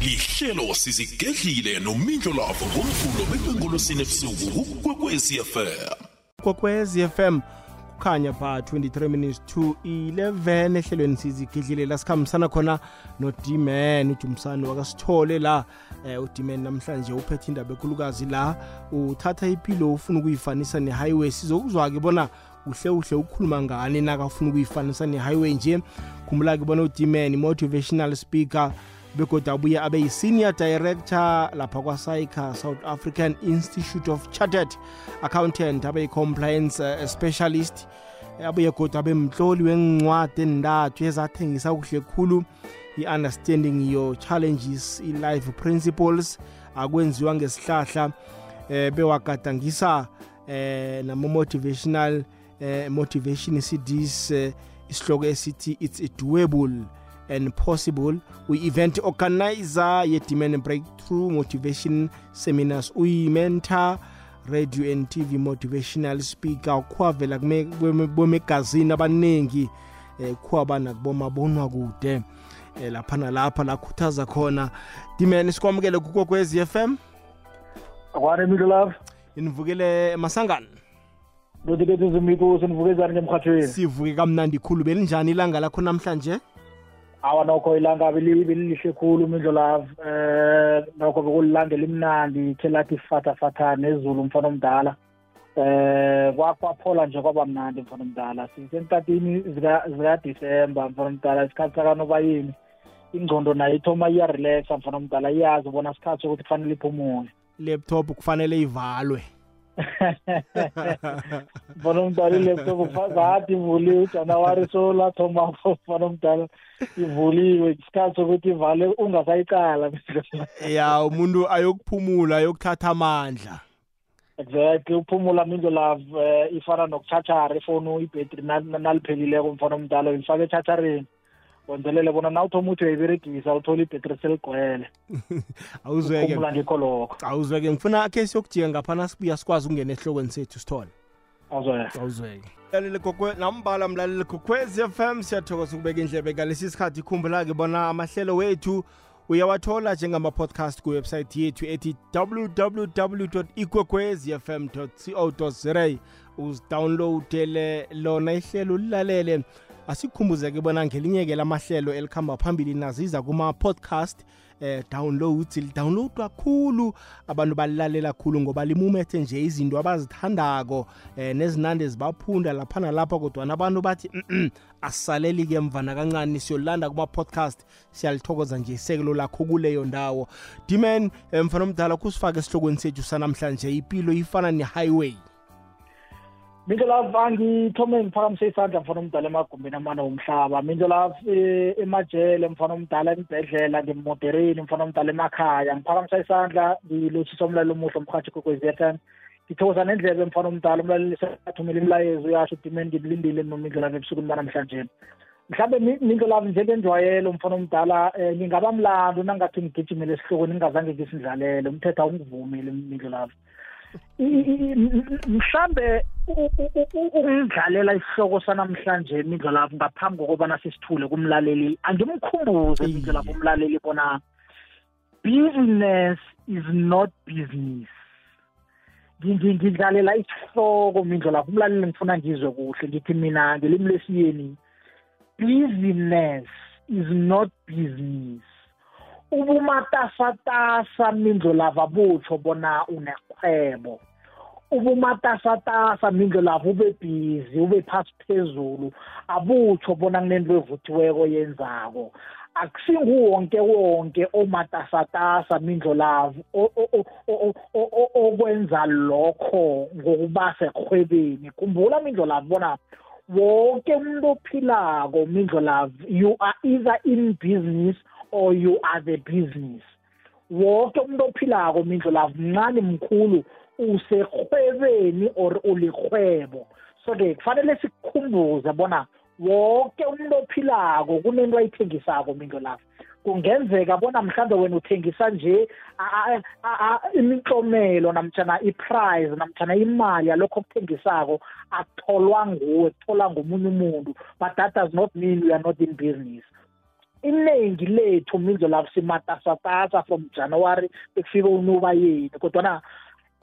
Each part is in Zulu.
lihlelo sizigedlile nomindlo lavo ngomvulo bekwengolosini ebusuku kukwekwezi fm kokwezi FM kukhanya pha 23 minutes to 11 ehlelweni sizigidlile la sikhambisana khona no-dman ujumisani wakasithole la eh, udman namhlanje uphethe indaba ekhulukazi la uthatha ipilo ufuna ukuyifanisa ne-highway. Sizokuzwa-ke bona uhle uhle ukukhuluma ngani nakafuna ukuyifanisa ne-highway nje? Khumbula-ke bona udman motivational speaker begodwa abuye abe yi-senior director lapha kwasaika south african institute of chartered accountant abe yi-compliance uh, specialist abuye kodwa abe mhloli wencwadi endathu ezathengisa kuhle khulu i-understanding your challenges i-life principles akwenziwa ngesihlahla eh bewagadangisa eh nama-motivational eh, motivation cds eh, isihloko esithi it's doable and possible. Uyi-event organizer ye-demand breakthrough motivation seminars. Uyi-mentor radio and tv motivational speaker. Ukhwavela bomegazini abaningi um khwaba nakubomabonwa kude. Eh lapha nalapha la khuthaza khona. Dimene sikwamukele kukokwezi FM akwani milo love inivukile masangana lotikethu zimiko senivukezani ngemhathweni sivuke kamnandi khulu. Belinjani ilanga lakho namhlanje awa nokho ilanga beli- belilihle khulu mindlo love eh nokho bekulilanga elimnandi khe lathi fatafatha nezulu mfana omdala. Eh kwa- kwaphola nje kwaba mnandi mfana omdala. Sisentatini zika- zikadisemba mfana omdala isikhathi sakanobayini ingcondo nayo ithoma iyarelaxa mfana omdala iyazi ubona isikhathi sokuthi kufanele iphumule. Laptop kufanele ivalwe. mfana omdala ilaptop ngathi ivuliwe ujanuwari so lathoma mfana omdala ivuliwe isikhathi sokuthi ivale ungasayicala ya umuntu ayokuphumula ayokuthatha amandla exactly uphumula mindlo love eh, ifana nokuthathara ifoni ibhetri na- naliphelileko mfana omdala uyifake ethathareni. Wenzelele bona na uthoma uthi uyayiberegisa uthola ibhetri seligcwele awuzweke. Uphumula ngikho lokho awuzweke. Ngifuna akhe siyokujika ngaphana sibuya sikwazi ukungena esihlokweni sethu sithole. Awuzwe awuzweke. Mlaleli kokwe nambala mlaleli f FM siyathokoza ukubeka indlebe ngalesi sikhathi. Ikhumbula-ke bona amahlelo wethu uyawathola njengama-podcast kuwebsayithi yethu ethi www ikwekwezfm co za. Uzidownloadele lona ihlelo ulilalele asikhumbuzeke bona ngelinye-ke lamahlelo elikhamba phambili naziza kuma-podcast eh downloads. Lidownloadwa kakhulu abantu balilalela kakhulu ngoba limumethe nje izinto abazithandako eh nezinande zibaphunda lapha nalapha. Kodwana abantu bathi "Mm-mm, asisaleli-ke emvana kancane siyolanda kuma-podcast siyalithokoza nje isekelo lakho kuleyo ndawo. Diman eh, mfana omdala kusifake esihlokweni sethu sanamhlanje. Ipilo ifana ne-highway. Mindlo love angithome ngiphakamise isandla mfana omdala emagumbini amane womhlaba mindlo love eh, emajele mfana omdala emibhedlela ngemodereni mfana omdala emakhaya. Ngiphakamisa isandla ngilotshisa umlaleli omuhle omhathi kokwezi f m. Ngithokoza nendlebe mfana omdala umlaleli seathumela imilayezo uyasho udimeni ngimlindile nomindlo love ebusukwini banamhlanje mhlawumbe mi- mindlo love njengenjwayelo mfana omdala um ngingaba mlando nangathi ngigijimele esihlokweni ngingazange ngisindlalele umthetho awungivumeli mindlo love I- i- i- m- mhlambe u- u- u- u- ukungidlalela isihloko sanamhlanje mindlolapho ngaphambi kokubana sisithule kumlaleli angimkhumbuze Iye. mindlolapho umlaleli bona business is not business Ngi- ngi- ngidlalela isihloko mindlolapho umlaleli ngifuna ngizwe kuhle ngithi mina ngelimi lesiyeni business is not business ubumatasatasa mindlolava butsho bona unekhwebo. Ubumatasatasa mindlolava ube busy ube phasi phezulu abutsho bona kunento evuthiweko yenzako. Akusinguwonke wonke omatasatasa mindlolavu okwenza lokho ngokuba sekhwebeni. Khumbula mindlolavu bona wonke umuntu ophilako mindlolavu you are either in business or you are the business. Wonke umuntu ophilako mindlolavu mncane mkhulu usekhwebeni or ulikhwebo. So-ke kufanele sikukhumbuze bona wonke umuntu ophilako kunento ayithengisako mindlolavu kungenzeka bona mhlambe wena uthengisa nje a- a- a- imitlomelo namtshana i-prize namtshana imali yalokho okuthengisako akutholwa nguwe kutholwa ngomunye umuntu. But that does not mean we are not in business. Iningi lethu mindlo lapho simatasatasa from january bekufika unuba yini kodwana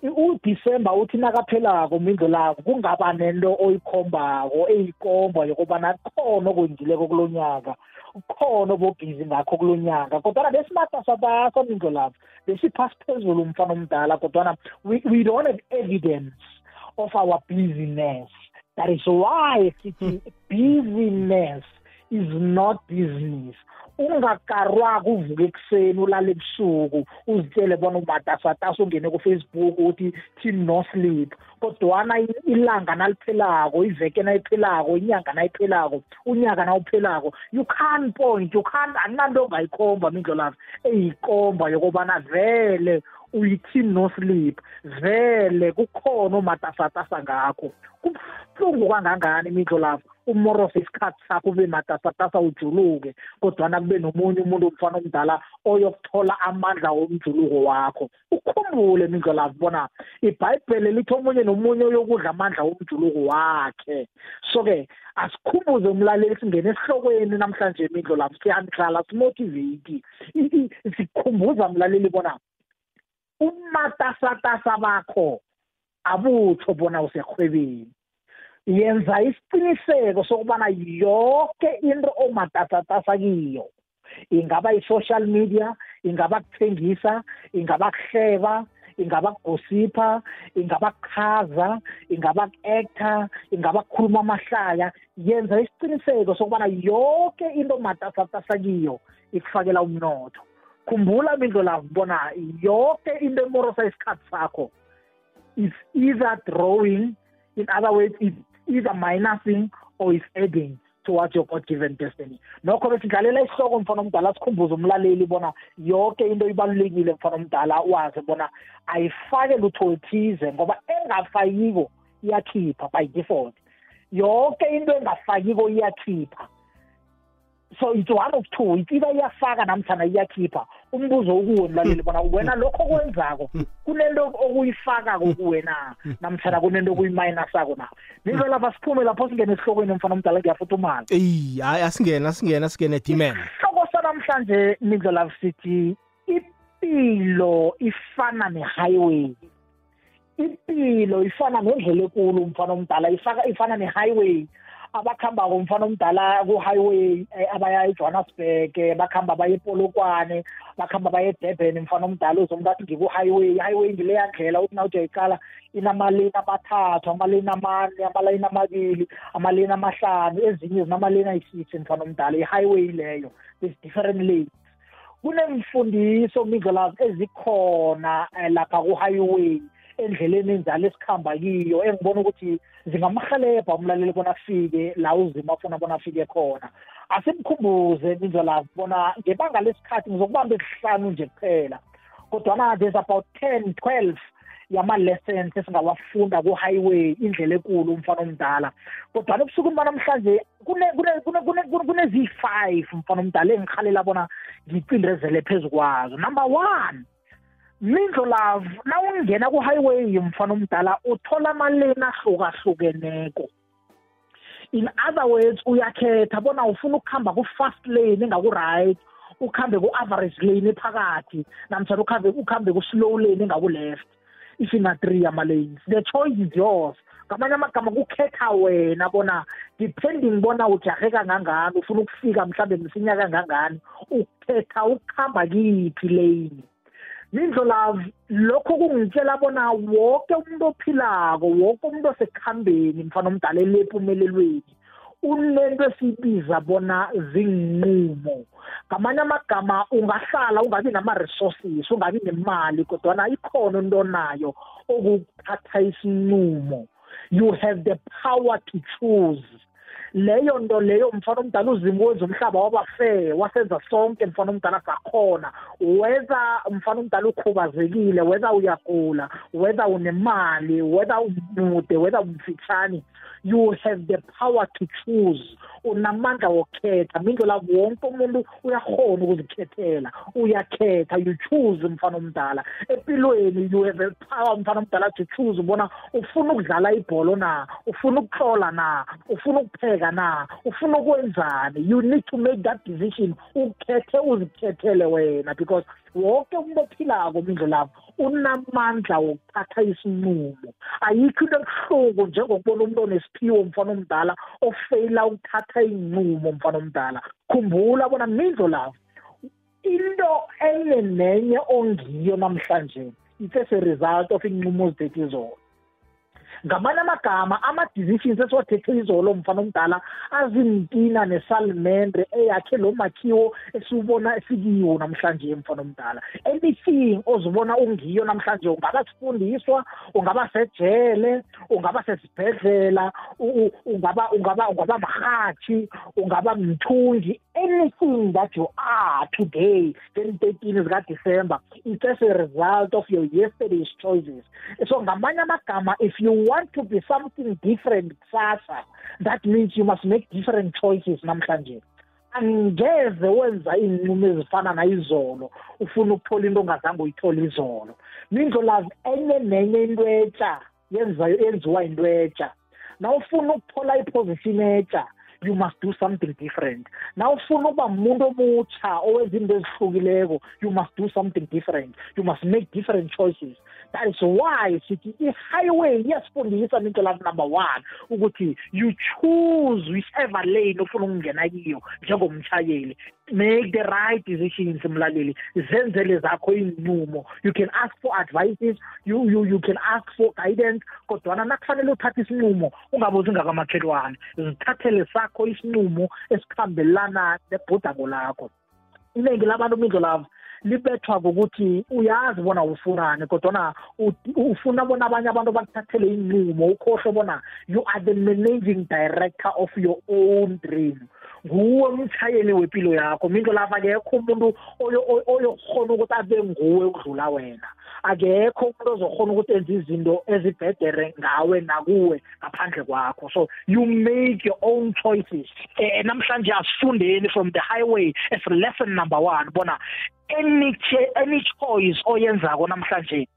uDisemba uthi nakaphelako mindlo lakho kungaba nento oyikhombako eyikomba yokubana khona okwenzileko kulonyaka kukhona obobhizi ngakho kulonyaka kodwana besimatasatasa mindlo lapho besiphasi phezulu umfana omdala kodwana we, we don't have evidence of our busyness. That is why sithi busyness is not business. Ungakarwaka uvuke ekuseni ulale ebusuku uzitshele bona umatasatasa ungene kufacebook uthi team no sleep. Kodwana ilanga naliphelako iveke nayiphelako inyanga nayiphelako unyaka nawuphelako you can't point you can't akunanto ongayikhomba mindlo lazo eyikomba yokubana vele uyi-team no sleep vele kukhona umatasatasa ngakho. Kubuhlungu kangangani imidlo lapho umorose isikhathi sakho ube matasatasa ujuluke kodwana kube nomunye umuntu omfana omdala oyokuthola amandla womjuluko wakho. Ukhumbule imidlo lapho bona ibhayibhele lithi omunye nomunye oyokudla amandla womjuluko wakhe. So-ke asikhumbuze umlaleli singene esihlokweni namhlanje imidlo lapho siyandlala simotivate sikhumbuza mlaleli bona umatasatasa bakho abutsho bona usekhwebeni yenza isiqiniseko sokubana yonke into omatasatasa kiyo. Ingaba i-social media ingaba kuthengisa ingaba kuhleba ingaba kugosipha ingaba kuchaza ingaba ku-actor ingaba kukhuluma amahlaya yenza isiqiniseko sokubana yonke into matasatasa kiyo ikufakela umnotho. Khumbula mindlo lavu bona yonke into emorosa isikhathi sakho is either drawing in other words it's either minusing or is adding towards your god given destiny. Nokho besidlalela isihloko mfana omdala sikhumbuze umlaleli bona yonke into ibalulekile mfana omdala wazi bona ayifake lutho oluthize ngoba engafakiko iyakhipha by default. Yonke into engafakiko iyakhipha. So it's one of two. It's either iyafaka namtshana iyakhipha umbuzo ukuwe mlaleli bona wena lokho okwenzako kunento okuyifakako kuwena namtshana kunento okuyiminusako na? Nizo lapha siphume lapho singene esihlokweni mfana omdala ngiyafuthumala eyi hayi asingene asingene asingene dimen isihloko sanamhlanje nindlela sithi impilo ifana ne-highway. Impilo ifana nendlela ekulu mfana omdala ifana ne-highway. Abakhamba ngomfana omdala ku-highway abaya ejohannesburg bakhamba baye epolokwane bakhamba baye edurban mfana omdala uzomuntu athi ngiku-highway i-highway ngileya ndlela uthi na ujayiqala inamaleni amathathu amaleni amane amaleni amabili amaleni amahlanu ezinye zinamaleni ayi-six mfana omdala. I-highway leyo there's different lanes. Kunemfundiso mindlela ezikhona lapha ku-highway. Endleleni enjalo esikhamba kiyo engibona ukuthi zingamhelebha umlaleli bona afike la uzima afuna bona afike khona. Asimkhumbuze indlela bona ngebanga lesikhathi ngizokubamba esihlanu nje kuphela. Kodwana there's about ten twelve yama-lessons esingawafunda ku-highway indlela ekulu umfana omdala. Kodwana ebusukwini banamhlanje kuneziyi-five mfana omdala engikhalela bona ngicindezele phezu kwazo. Number one mindlo love na ungena ku-highway mfana omdala uthola amaleni ahlukahlukeneko. In other words uyakhetha bona ufuna ukuhamba ku-fast lane engaku-right ukuhambe ku-average lane ephakathi namtshana ukhambe ukuhambe ku-slow lane engaku-left. Ifina-three ama-lanes the choice is yours. Ngamanye amagama kukhetha wena bona depending bona ujahe kangangani ufuna ukufika mhlawumbe msinya kangangani ukhetha ukuhamba kiphi lane. Mindlo love lokho kungitshela bona wonke umuntu ophilako wonke umuntu osekuhambeni mfana omdala elephumelelweni unento esiyibiza bona zinqumo ngamanye amagama ungahlala ungabi nama-resources ungabi nemali kodwana ikhona into onayo okuthatha isinqumo. You have the power to choose. Leyo nto leyo mfana omdala uzima wenza umhlaba waba fair wasenza sonke mfana omdala sakhona. Whether mfana omdala ukhubazekile whether uyagula whether unemali whether umude whether umfitshane you have the power to choose. Unamandla wokukhetha mindlo la wonke umuntu uyakhona ukuzikhethela. Uyakhetha you choose mfana omdala. Empilweni you have a power mfana omdala to choose ubona ufuna ukudlala ibholo na ufuna ukuhlola na ufuna ukupheka na ufuna ukwenzani. You need to make that decision. Ukhethe uzikhethele wena because wonke umuntu ophilako mindlo lapho unamandla wokuthatha isinqumo. Ayikho into ebuhlungu njengokubona umuntu onesiphiwo mfana omdala ofeyila ukuthatha iy'nqumo mfana omdala. Khumbula bona mindlo lapho into enye nenye ongiyo namhlanje it's as a result of iy'nqumo ozithethe zona. Ngamanye amagama ama-decisions esiwathethe izolo mfana omdala azintina nesalimendre eyakhe lo makhiwo esiwubona esikiwo namhlanje mfana omdala. Anything ozibona ungiyo namhlanje ungaba sifundiswa ungaba sejele ungaba sesibhedlela ungaba ungaba ungaba mhathi ungaba mthungi anything that you are today then 13 zikadisemba it's as a result of your yesterday's choices. So ngamanye amagama if you want to be something different kusasa that means you must make different choices namhlanje. Angeze wenza iy'nqumo ezifana nayizolo ufuna ukuthola into ongazange uyithole izolo. Mindlolazi enye nenye into etsha yenziwa into etsha nawufuna ukuthola iposition etsha you must do something different. Nawufuna ukuba umuntu omutsha owenza you must do something different. You must make different choices. That is why sithi i-highway iyasifundisa into lafi number one ukuthi you choose whichever lane ofuna ukungena kiyo njengomshayeli make the right decisions mlaleli. Zenzele zakho iy'nqumo you can ask for advices. You, you, you can ask for guidance. Kodwana nakufanele uthathe isinqumo ungabuzi ngakamakhelwane zithathele sakho isinqumo esikhambelana nebhodako lakho. Iningi labantu mindlo lavo libethwa ngokuthi uyazi bona ufunani kodwana ufuna bona abanye abantu bakuthathele inqumo ukhohle bona you are the managing director of your own dream. Nguwe umshayeli wempilo yakho. Mindlo lapha akekho umuntu oyokhona ukuthi abe nguwe ukudlula wena. Akekho umuntu ozokhona ukuthi enze izinto ezibhedere ngawe nakuwe ngaphandle kwakho. So you make your own choices. Eh namhlanje asifundeni from the highway as lesson number 1 bona any any choice oyenzako namhlanje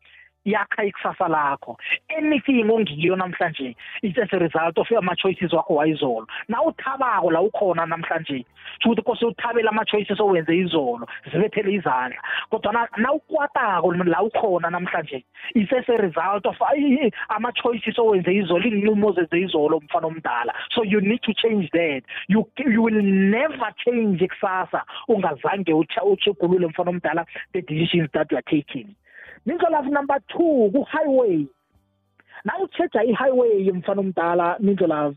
yakha ikusasa lakho. Anything ongiyo namhlanje it's as a result of ama-choices wakho wayizolo. Na uthabako la ukhona namhlanje? Ukuthi kose uthabele ama-choices owenze izolo zibethele izandla. Kodwa na ukwatako la ukhona namhlanje it's as a result of ama-choices owenze izolo iy'nqumo ozenze izolo mfana omdala. So you need to change that. You, you will never change ikusasa ungazange uchegulule mfana omdala the decisions that you are taking. Mindlolavu number two ku-highway. Nawucheja i-highway mfana omdala mindlolavu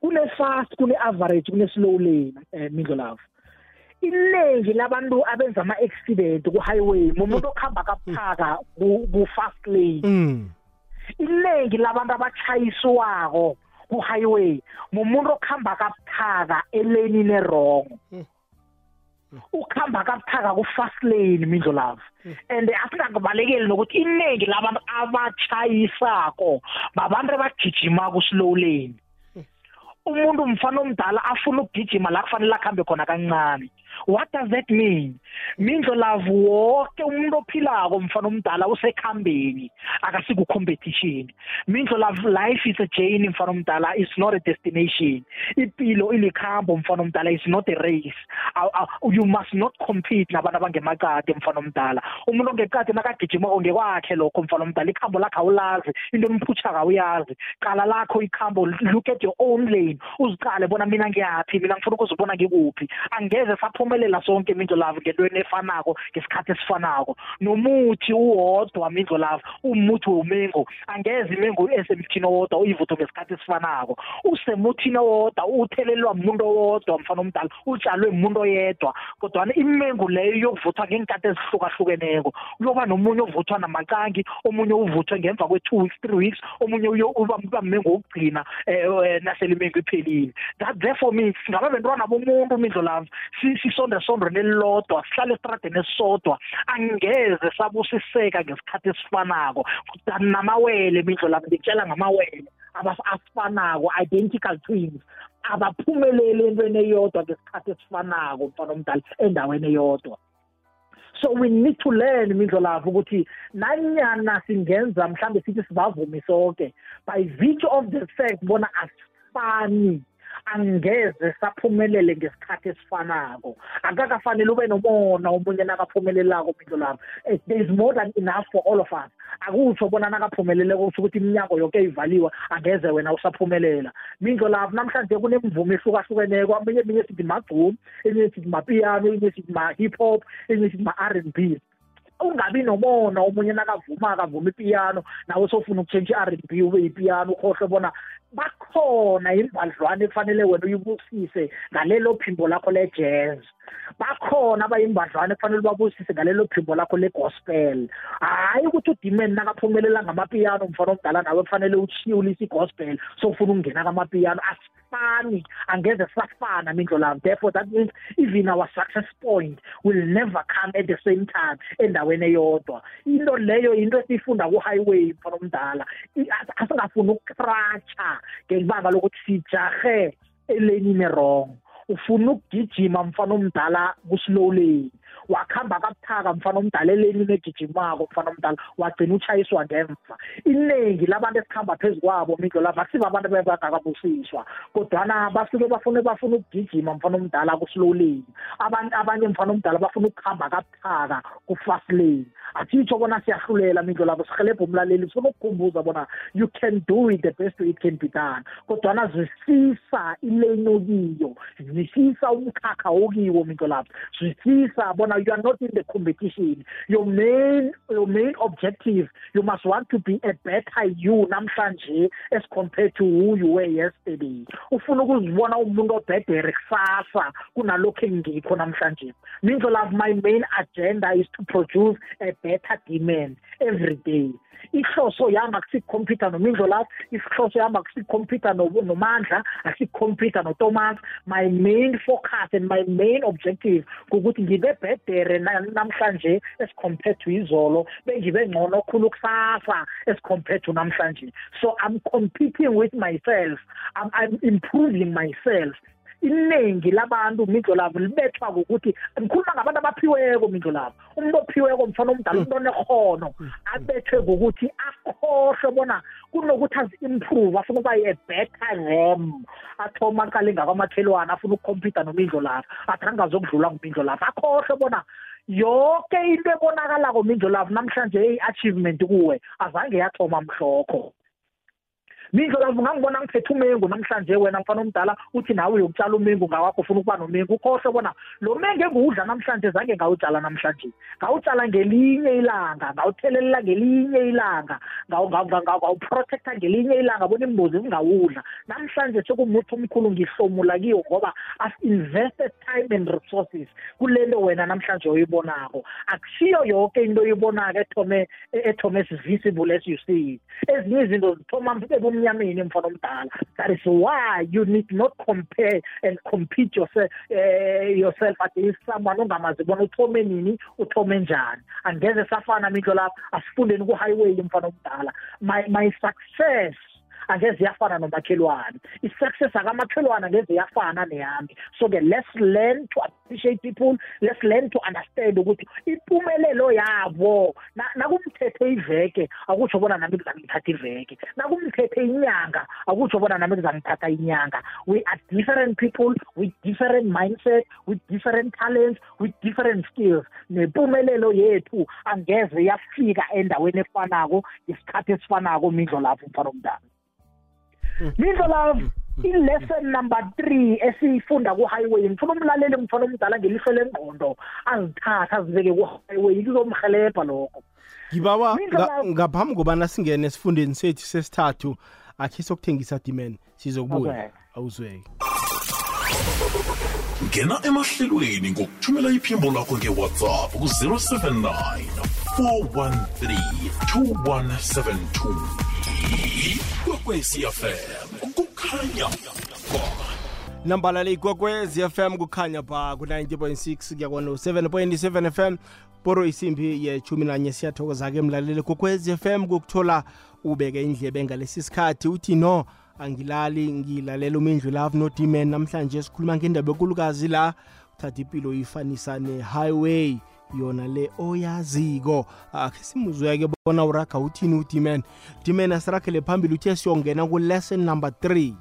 kune-fast kune-average kune-slow lane um mindlolavu iningi labantu abenza ama-accident ku-highway mumuntu okuhamba kabuthaka ku-fast lane. Mm. iningi labantu abatshayiswako ku-highway mumuntu okuhamba kabuthaka elenini erong mm. Ukuhamba kabuthaka ku-fast lane mindlo lavo and asingakubalekeli nokuthi iningi labantu abatshayisako babantu abagijima ku-slow lane umuntu mfana omdala afuna ukugijima la kufanele akuhambe khona kancane. What does that mean? Mindlo lavu wonke umuntu ophilako mfana omdala usekhambeni akasikucompetition mindlo lavu life is a journey mfana omdala is not a destination. Impilo ilikhambo mfana omdala is not a race. You must not compete nabantu abangemakade mfana omdala. Umuntu ongekade nakagijimako ngekwakhe lokho mfana omdala ikhambo lakho awulazi into emphuthaka awuyazi. Qala lakho ikhambo look at your own lane. Uziqale bona mina ngiyaphi mina ngifuna ukuzibona ngikuphi. Angeze saphumelela sonke mindlo lavo ngentweni efanako ngesikhathi esifanako. Nomuthi uwodwa mindlo lavo umuthi womengo angeze imengo esemthini owodwa uyivutho ngesikhathi esifanako. Usemuthini owodwa uthelelwa umuntu owodwa mfana omdala utshalwe umuntu oyedwa. Kodwana imengo leyo yokuvuthwa ngeenkathi ezihlukahlukeneko uyoba nomunye ovuthwa namakangi omunye uvuthwe ngemva kwe-two weeks three weeks omunye uba mmengo wokugcina um nasele imengo iphelile. That therefore means singaba bentwana bomuntu mindlo lavo sisonde esondweni elilodwa sihlale esitradeni esisodwa angeze sabusiseka ngesikhathi esifanako. Namawele mindlo lami ngikutshela ngamawele abasifanako identical twins abaphumeleli entweni eyodwa ngesikhathi esifanako mfana omdala endaweni eyodwa. So we need to learn imindlolavu ukuthi nanyana singenza mhlambe sithi sibavumi sonke by virtue of the fact bona asifani. Angeze saphumelele ngesikhathi esifanako. Akakafanele ube nomona omunye nakaphumelelako mindlo lapho eh, there is more than enough for all of us. Akutsho bona nakaphumelele kusho ukuthi iminyango yonke ivaliwe angeze wena usaphumelela. Mindlo lapho namhlanje kunemvumo ehlukahlukeneko. Eminye eminye sithi magcumu eminye sithi mapiyano eminye sithi ma-hip hop eminye sithi ma-r and b. Ungabi nomona omunye nakavuma akavuma ipiyano nawe sofuna ukutshentsha i-r and b ube yipiyano ukhohlwe bona bakhona imbadlwane ekufanele wena uyibusise ngalelo phimbo lakho le-jazz. Bakhona abayimbadlwane kufanele babusise ngalelo phimbo lakho le-gospel. Hhayi ukuthi udimeni nakaphumelela ngamapiyano mfana omdala nawe kufanele ushiyulise i-gospel sofuna ukungena kamapiyano asifani angeze safana mindlo lami therefore that means even our success point will never come at the same time endaweni eyodwa. Into leyo into esiyifunda ku-highway mfana omdala asingafuni ukukratsha ngebanga lokuthi sijahe elenini wrong. Ufuna ukugijima mfana omdala ku-slow lane wakuhamba kabuthaka mfana omdala eleni negijimako mfana omdala wagcina utshayiswa ngemva. Iningi labantu esikhamba phezu kwabo mindlo lapho asiba abantu bebangakabusiswa kodwana basuke bafune bafuna ukugijima mfana omdala ku-slow lane abanye mfana omdala bafuna ukuhamba kabuthaka ku-fast lane asitsho bona siyahlulela mindlo lapho sihelebha umlaleli sifuna ukukhumbuza bona you can do it the best way it can be done. Kodwana zwisisa ilane okiyo zwisisa umkhakha okiwo mindlo lapho zwisisa bona you are not in the competition. Your main your main objective you must want to be a better you namhlanje as compared to who you were yesterday. Ufuna ukuzibona umuntu obhedere kusasa kunalokho engikho namhlanje. Love my main agenda is to produce a better demand every day. Ihloso yami akusikhompyutha nomindlo lapho ihloso yami akusikhompyutha nomandla akusikhompyutha noThomas. My main focus and my main objective ukuthi ngibe bhedere namhlanje as compared to izolo bengibe ngcono khulu kusasa as compared to namhlanje. So i'm competing with myself. I'm, I'm improving myself iningi labantu mindlo labo libethwa ukuthi ngikhuluma ngabantu abaphiweko mindlo labo umuntu ophiweko mfana omdala umuntu onekhono abethwe ngokuthi akhohlwe bona kunokuthi azi-improve afuna ukuba ye-better them athoma aqale ngakwamakhelwane afuna ukukhompyutha nomindlo lapho athi angazokudlula ngumindlo lapho akhohlwe bona yonke into ebonakalako mindlo lapho namhlanje eyi-achievement kuwe azange yathoma mhlokho. Mindlo lavu ngangibona ngiphethe umengu namhlanje wena mfana omdala uthi nawe uyokutshala umengu ngawakho ufuna ukuba nomengu. Ukhohlwe bona lo mengu engiwudla namhlanje zange ngawutshala namhlanje. Ngawutshala ngelinye ilanga ngawuthelelela ngelinye ilanga ngawuprotecta ngelinye ilanga bona imbuzi zingawudla namhlanje sekumuthi omkhulu ngihlomula kiyo ngoba as-invested time and resources kule nto wena namhlanje oyibonako. Akusiyo yonke into oyibonako ethome ethome as-visible as you see. Ezinye izinto zithoma ebumnyameni mfana omdala that is why you need not compare and compete yourself, uh, yourself against someone ongamazi bona uthome nini uthome njani. Angeze safana mindlo lapho asifundeni ku-highway mfana omdala my, my success angeze yafana nomakhelwane. I-success akamakhelwane angeze yafana neyami. So-ke let's learn to appreciate people. Let's learn to understand ukuthi impumelelo yabo nakumthethe iveke akutsho bona nami kuzangithatha iveke. Nakumthethe inyanga akutsho bona nami kuzangithatha inyanga. We are different people with different mindset with different talents with different skills. Nempumelelo yethu angeze yafika endaweni efanako ngesikhathi esifanako mindlo lapho mfana omdala mindlo love i-lesson number three esiyifunda ku-highway. Ngifuna umlaleli ngifuna umdala ngelihlo lengqondo. Azithatha azibeke ku-highway kuzomhelebha lokho. Ngibawa ngaphambi kobana singene esifundeni sethu sesithathu akhe sokuthengisa dimen sizokubuya. Awuzweke ngena emahlelweni ngokuthumela iphimbo lakho ngewhatsapp ku-079 413 2172 ikwekwecfm kukhanya ba nambala le ikwekwezi fm kukhanya pha ku-90.6 kuya kwano-7.7 fm poro isimbi yechumi nanye siyathokoza-ke mlaleli kokwezi fm kukuthola ubeke indlebe ngalesi sikhathi. Uthi no angilali ngilalela umindlu love nodiman namhlanje sikhuluma ngendaba ekulukazi la uthatha impilo ifanisa ne-highway. Yona le oyaziko. Akhe simuzweke bona uraga uthini udiman diman asirakhele phambili uthe siyongena ku-lesson number 3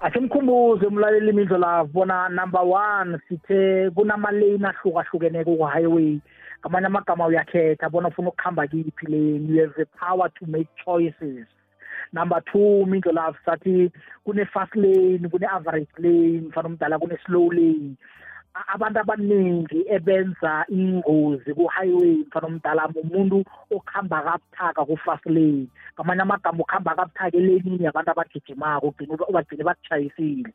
asimkhumbuze umlaleli imindlo la bona number one sithe kunamalane ahlukahlukeneko ku-highway. Ngamanye amagama uyakhetha bona ufuna ukuhamba kiphi lane you have the power to make choices. Number two mindlo love sathi kune-fast lane kune-average lane mfana omdala kune-slow lane. Abantu abaningi ebenza ingozi ku-highway mfana omdala umuntu okuhamba kabuthaka ku-fast lane ngamanye amagama ukuhamba kabuthaka elenini yabantu abagijimako ubagcine bakuchayisile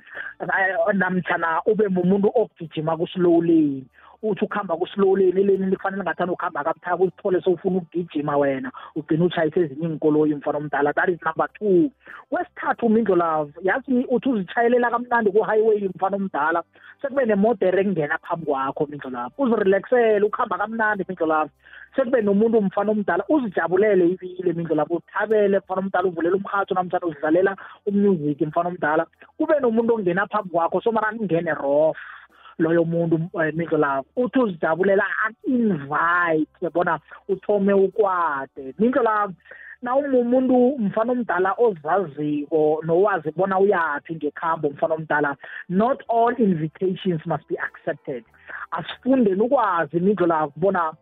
namtshana ube mumuntu okugijima ku-slow lane uthi ukuhamba ku-slow lane eleni kufanele ngathanda ukuhamba kabuthaka uzithole sowufuna ukugijima wena ugcine utshayise ezinye iinkoloyi mfana omdala. That is number two. Kwesithathu mindlo love yazi uthi uzitshayelela kamnandi ku-highway mfana omdala sekube nemodere ekungena phambi kwakho mindlo love. Uzirelaxele ukuhamba kamnandi mindlo love. Sekube nomuntu mfana omdala uzijabulele ibile mindlo lapho uthabele mfana omdala uvulela umrhatho namtshana uzidlalela umusic mfana omdala. Kube nomuntu ongena phambi kwakho somara kungene rof loyo muntu eh, mindlo lapho uthi uzijabulela aku-invite yabona? Uthome ukwade. Mindlo lapho na umumuntu mfana omdala ozaziko nowazi bona uyaphi ngekhambo mfana omdala not all invitations must be accepted. Asifundeni ukwazi mindlo lakho bona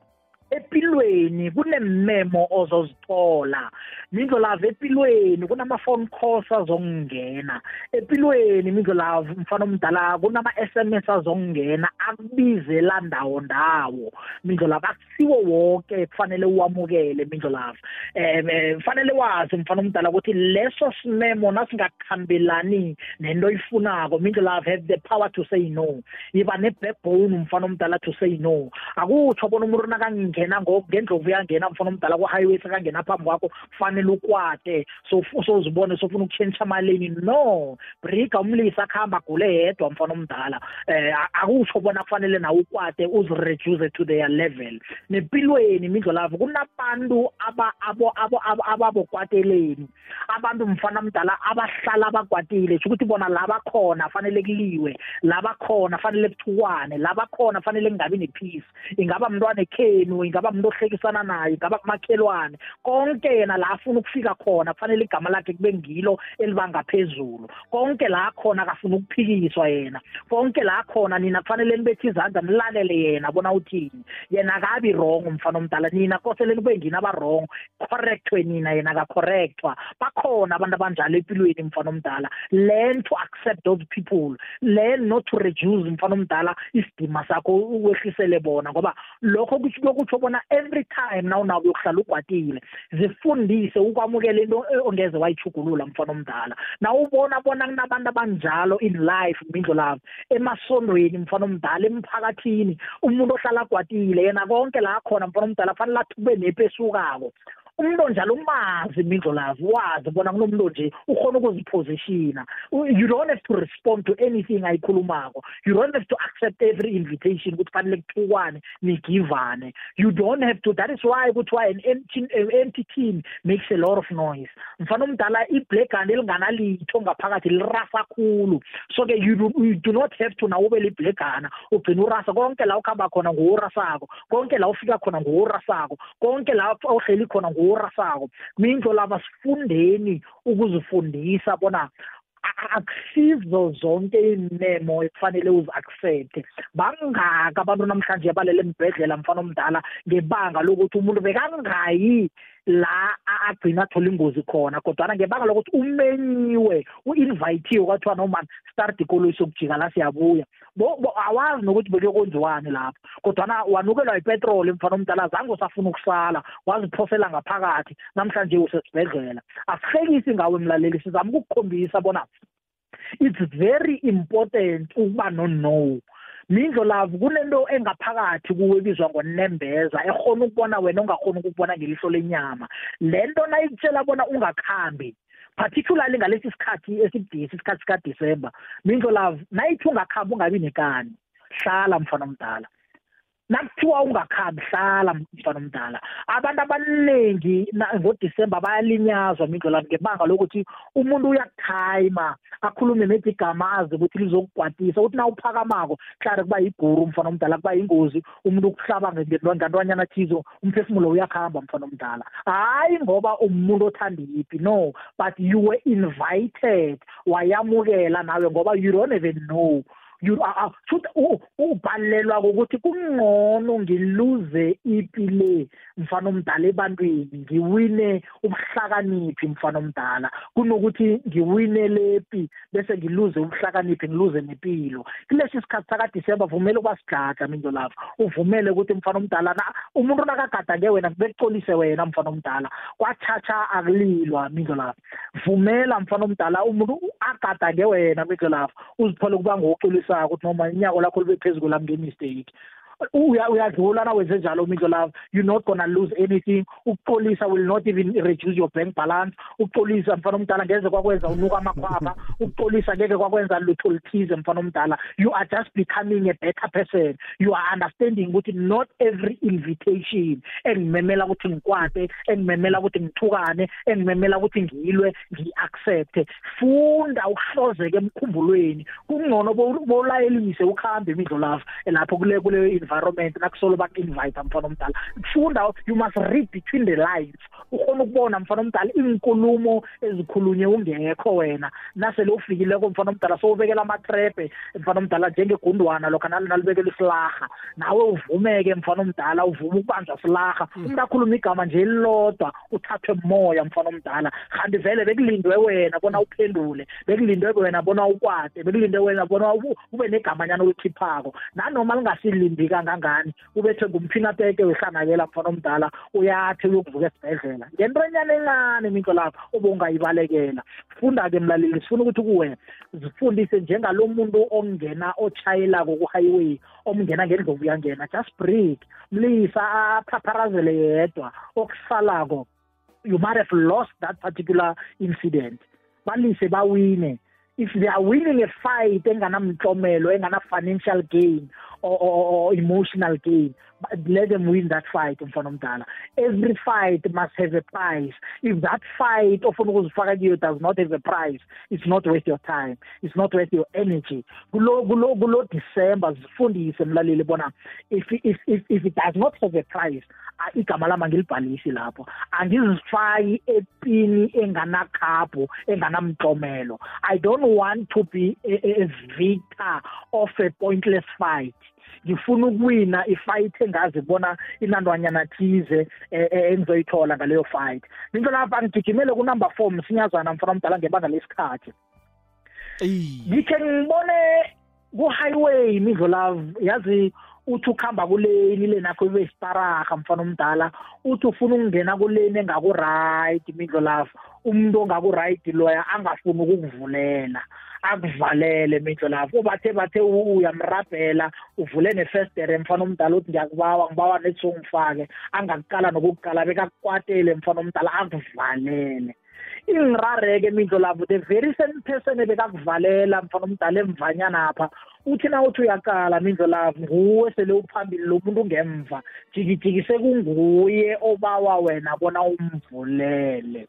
empilweni kunememo ozozithola. Mindlolavu empilweni kunama-phone calls azokungena empilweni mindlolavu mfana omdala kunama-sms azokungena akubizela ndawo ndawo. Mindlolavu akusiwo wonke kufanele uwamukele mindlolavu um kufanele wazi mfana omdala ukuthi leso simemo nasingakuhambelani nento oyifunako mindlolavu have the power to say no. Yiba ne-backbone mfana omdala to say no. Akutsho bona umuntu nakangena ngendlovu uyangena mfana omdala ku-highway sekangena phambi kwakho kufanele ukwate. Sozibone sofuna ukutshentsha amaleni. No briga umlisa akuhamba agule yedwa mfana omdala um akusho bona kufanele nawe ukwate uzireduce to their level. Nempilweni mindlo lavo kunabantu ababokwateleni. Abantu mfana mdala abahlala bakwatile. Sho ukuthi bona la bakhona fanele kuliwe. La bakhona fanele kuthukwane la bakhona fanele kungabi nepeace. Ingaba mntwana ekhenu ingaba muntu ohlekisana naye ingaba kumakhelwane konke yena la afuna ukufika khona kufanele igama lakhe kube ngilo elibangaphezulu konke la khona akafuna ukuphikiswa yena. Konke la khona nina kufanele nibethe izandla nilalele yena bona uthini yena akabi wrong umfana omdala. Nina kosele kube ngini aba-wrong correctwe nina yena akacorrectwa. Bakhona abantu abanjalo empilweni mfana omdala. Learn to accept those people. Learn not to reduce mfana omdala isidima sakho uwehlisele bona ngoba lokho kuyokutsho bona every time na unawo uyokuhlala ukwatile zifundise ukwamukela into ongeze wayichugulula mfana omdala. Na ubona bona kunabantu abanjalo in life mindlo lavo emasondweni mfana omdala emphakathini umuntu ohlala agwatile yena konke la khona mfana omdala fanele athi kube nephi esukako umuntu onjalo umazi imindlo lazo wazi bona kunomuntu nje ukhona ukuzipositiona you don't have to respond to anything ayikhulumako. You don't have to accept every invitation ukuthi fanele kuthukwane nigivane. You don't have to that is why kuthiwa an empty, uh, empty tin makes a lot of noise. Mfana omdala iblegane elinganalitho ngaphakathi lirasa khulu. So-ke you, you do not have to nawe ube liblegana ugcina urasa. Konke la ukuhamba khona nguworasako konke la ufika khona nguworasako konke la uhleli khona nguwo orasako mindlo laba sifundeni ukuzifundisa bona akusizo zonke iy'memo ekufanele uzi-accepte. Bangaka abantu namhlanje balele embhedlela mfana omdala ngebanga lokuthi umuntu bekangayi la agcina athola ingozi khona kodwana ngebanga lokuthi umenyiwe u-invayithiwe kwathiwa nomani start ikoloyi sokujika la siyabuya. Awazi nokuthi bekuyokwenziwani lapho kodwana wanukelwa yipetroli mfana omdala zange usafuna ukusala waziphosela ngaphakathi namhlanje usesibhedlela. Asihlekisi ngawe mlaleli sizama ukukukhombisa bona it's very important ukuba no-no. Mindlo lavo kunento engaphakathi kuwe ebizwa ngonembeza ekhona ukubona wena ongakhona ukubona ngelihlo lenyama. Le nto nayikutshela bona ungakhambi particularly ngalesi sikhathi esibudisi isikhathi sikaDisember mindlo love nayithi ungakhamba ungabi nekani hlala mfana omdala. Nakuthiwa ungakhambi hlala mfana omdala. Abantu abaningi ngodisemba bayalinyazwa mindlolami ngebanga lokuthi umuntu uyakuthayima akhulume nethi igama azi ukuthi lizokukwatisa ukuthi na uphakamako hlare kuba yiguru mfana omdala kuba yingozi umuntu ukuhlaba ngantwanyana thizo umphefumulo uyakuhamba mfana omdala. Hayi ngoba umuntu othanda iphi no but you were invited wayamukela nawe ngoba you don't even know. you futhi ubhalelwa ukuthi kungcono ngiluze ipi le mfana omdala ebantwini ngiwine ubuhlakaniphi mfana omdala. Kunokuthi ngiwine lepi bese ngiluze ubuhlakaniphi ngiluze nempilo kulesi sikhathi sakaDisemba vumele ukubasigada minjo lapha uvumele ukuthi mfana omdala umuntu nakagadange wena bekucolise wena mfana omdala. Kwachacha akulilwa minjo lapha vumela mfana omdala umuntu agadange wena minjo lapha uzithole kuba ngocolisa esakho ukuthi noma inyako lakho libe phezulu lami ngemistake uyadlula na wenze njalo mindlo love you're not gonna lose anything. Ukuxolisa will not even reduce your bank balance. Ukuxolisa mfana omdala ngeze kwakwenza unuka amakhwapha ukuxolisa ngeke kwakwenza lutho lithize mfana omdala. You are just becoming a better person. You are understanding ukuthi not every invitation engimemela ukuthi ngikwate engimemela ukuthi ngithukane engimemela ukuthi ngilwe ngi-accepte funda ukuhlozeka emkhumbulweni. Kungcono bolayelise ukuhambe imidlo lapho lapho kule kule environment nakusolo baku-invite mfana omdala. Funda you must read between the lines. Ukhona ukubona mfana omdala inkulumo ezikhulunywe ungekho wena. Nasele ufikileko mfana omdala sowubekela amatrepe mfana omdala njengegundwana lokho nalibekela isilarha. Nawe uvumeke mfana omdala uvume ukubanjwa silarha. Mm. umuntu akhuluma igama nje elilodwa uthathwe moya mfana omdala. Kanti vele bekulindwe wena bona uphendule bekulindwe wena bona ukwade bekulindwe wena bona ube negamanyana olikhiphako nanoma lingasilindika kangangani? Ubethe ngumphinateke wehlanakela mfana omdala uyathi uyokuvuka esibhedlela. Ngento enyana encane minto lapho obungayibalekela funda-ke mlaleli sifuna ukuthi kuwe zifundise njengalo muntu ongena otshayelako ku-highway omngena ngendlovu uyangena just break. Mlisa aphapharazele yedwa okusalako. You might have lost that particular incident. Balise bawine. If they are winning a fight enganamtlomelo engana-financial gain or, or, or emotional gain let them win that fight mfana omdala every fight must have a price. If that fight ukuzifaka kuyo does not have a price it's not worth your time. It's not worth your energy. Kulo kulo kulo december if if if, if it does not have a price igama lami angilibhalisi lapho. Angizifaki epini enganakhabho enganamtlomelo i don't want to be a, a victor of a pointless fight ngifuna ukuwina ifight engazi bona inantwanyana thize e, e, engizoyithola ngaleyo fight. Into lapha ngigijimele kunumber 4 msinyazana mfana omdala ngebanga lesikhathi. Ngikhe ngibone ku-highway imidlo love yazi uthi ukuhamba kuleni le nakho ibe isitaraha mfana omdala. Uthi ufuna ukungena kuleni engaku-right imidlo love umuntu ongaku-right loya angafuni ukukuvulela. Akuvalele mindlo lapho. Bathe bathe uyamrabhela uvule nefestere mfana omdala uthi ngiyakubawa ngibawa nethi songifake angakuqala nokukuqala bekakukwatele mfana omdala akuvalele. Ingirareke mindlo lapho the very same person ebekakuvalela mfana omdala emvanyanapha uthi na uthi uyaqala mindlo lapho nguwe sele uphambili lo muntu ungemva. Jikijiki sekunguye obawa wena bona umvulele.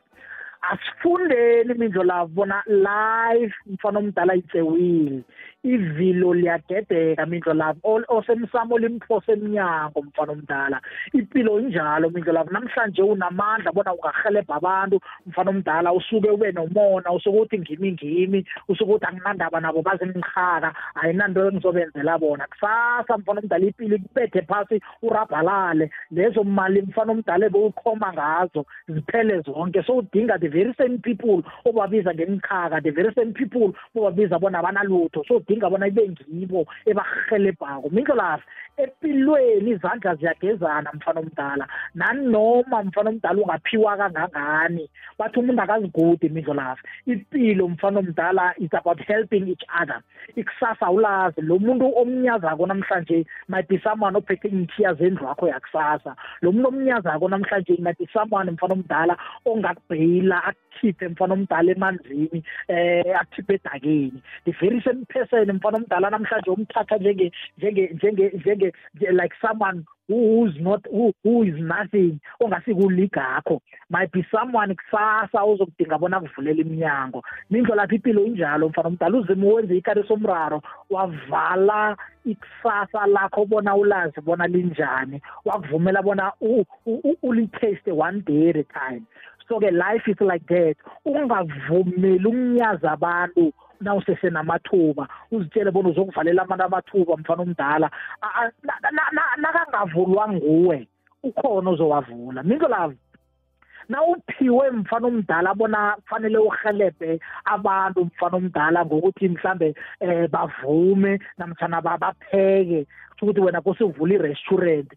asifundeni imindlu labo bona live mfana omdala itse wini ivilo liyadedeka mindlo lavo osemsamo limphose emnyango mfana omdala. Impilo injalo mindlo lavo namhlanje unamandla bona ungahelebha abantu mfana omdala. Usuke ube nomona usuke uthi ngimi ngimi. Usuke uthi anginandaba nabo bazingihaka ayinanto engizobenzela bona. Kusasa mfana omdala impilo ikubethe phasi urabhalale. Lezo mali mfana omdala ebewukhoma ngazo ziphele zonke. So udinga the very same people obabiza ngemikhaka the very same people obabiza bona abanalutho so udinga bona ibe ngibo ebahelebhako mindlo lafi empilweni izandla ziyagezana mfana omdala. Nanoma mfana omdala ungaphiwa kangangani? Bathi umuntu akazigudi mindlolavu impilo mfana omdala is about helping each other. Ikusasa awulazi. Lo muntu omnyazako namhlanje might be someone ophethe iinthiya zendlu wakho yakusasa. Lo muntu omnyazako namhlanje might be someone mfana omdala ongakubheyila akukhiphe mfana omdala emanzini eh akukhiphe edakeni. The very same person mfana omdala namhlanje umthatha njenge njenge njenge njenge like someone who's not who, who is nothing ongasikulligakho might be someone kusasa ozokudinga bona kuvulela iminyango. Mindlo lapha impilo injalo mfana omdala uzima wenze ikari somraro wavala ikusasa lakho bona ulazi bona linjani. Wakuvumela bona ulitaste one day at a time. So-ke life is like that. Ungavumeli ukunyaza abantu nawusesenamathuba uzitshele bona uzokuvalela abantu amathuba mfana omdala. Nakangavulwa nguwe ukhona uzowavula. Minzo lavo nawuphiwe mfana omdala bona kufanele uhelebhe abantu mfana omdala ngokuthi mhlambe eh bavume namtjana bapheke. Ukuthi wena kose uvule i-restaurant.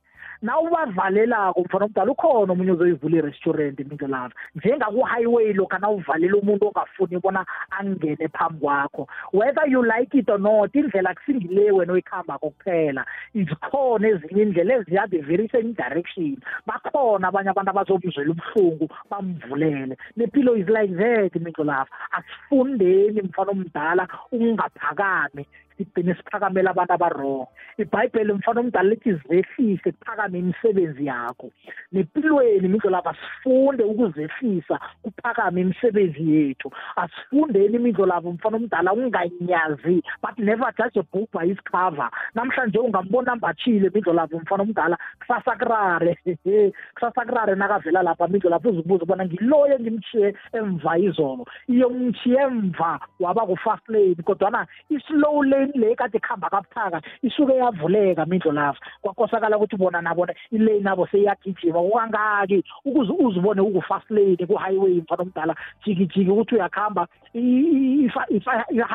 Nawubavalelako mfana omdala ukhona omunye uzoyivula i-restaurant minto lava njengaku-highway lokha nawuvalela umuntu ongafuni bona angene phambi kwakho. Whether you like it or not indlela kusingile wena oyikhambako kuphela. Zikhona ezinye indlela eziya the very same direction. Bakhona abanye abantu abazomzwela ubuhlungu bamvulele. Nempilo is like that minto lava asifundeni mfana omdala ukungaphakami sigcine siphakamela abantu abarong ibhayibheli mfana omdala lithi zehlise kuphakame imisebenzi yakho. Nempilweni imindlo lapho asifunde ukuzehlisa kuphakame imisebenzi yethu. Asifundeni imindlo lapho mfana omdala unganyazi but never judge a book by its cover namhlanje ungambona mbathile imindlo lapho mfana omdala kusasa kurare kusasa kurare nakavela lapha imindlo lapho uzibuza ubona ngiloyo engimchiye emva izolo iyo ngimchiye emva waba ku-fast lane kodwana i-slow lane le kade kuhamba kabuthaka isuke yavuleka mindlo lava kwakosakala ukuthi bona nabona ilane nabo seyiyagijima kukangaki ukuze uzibone uku-fast lane ku-highway mfana omdala jikijiki ukuthi uyakuhamba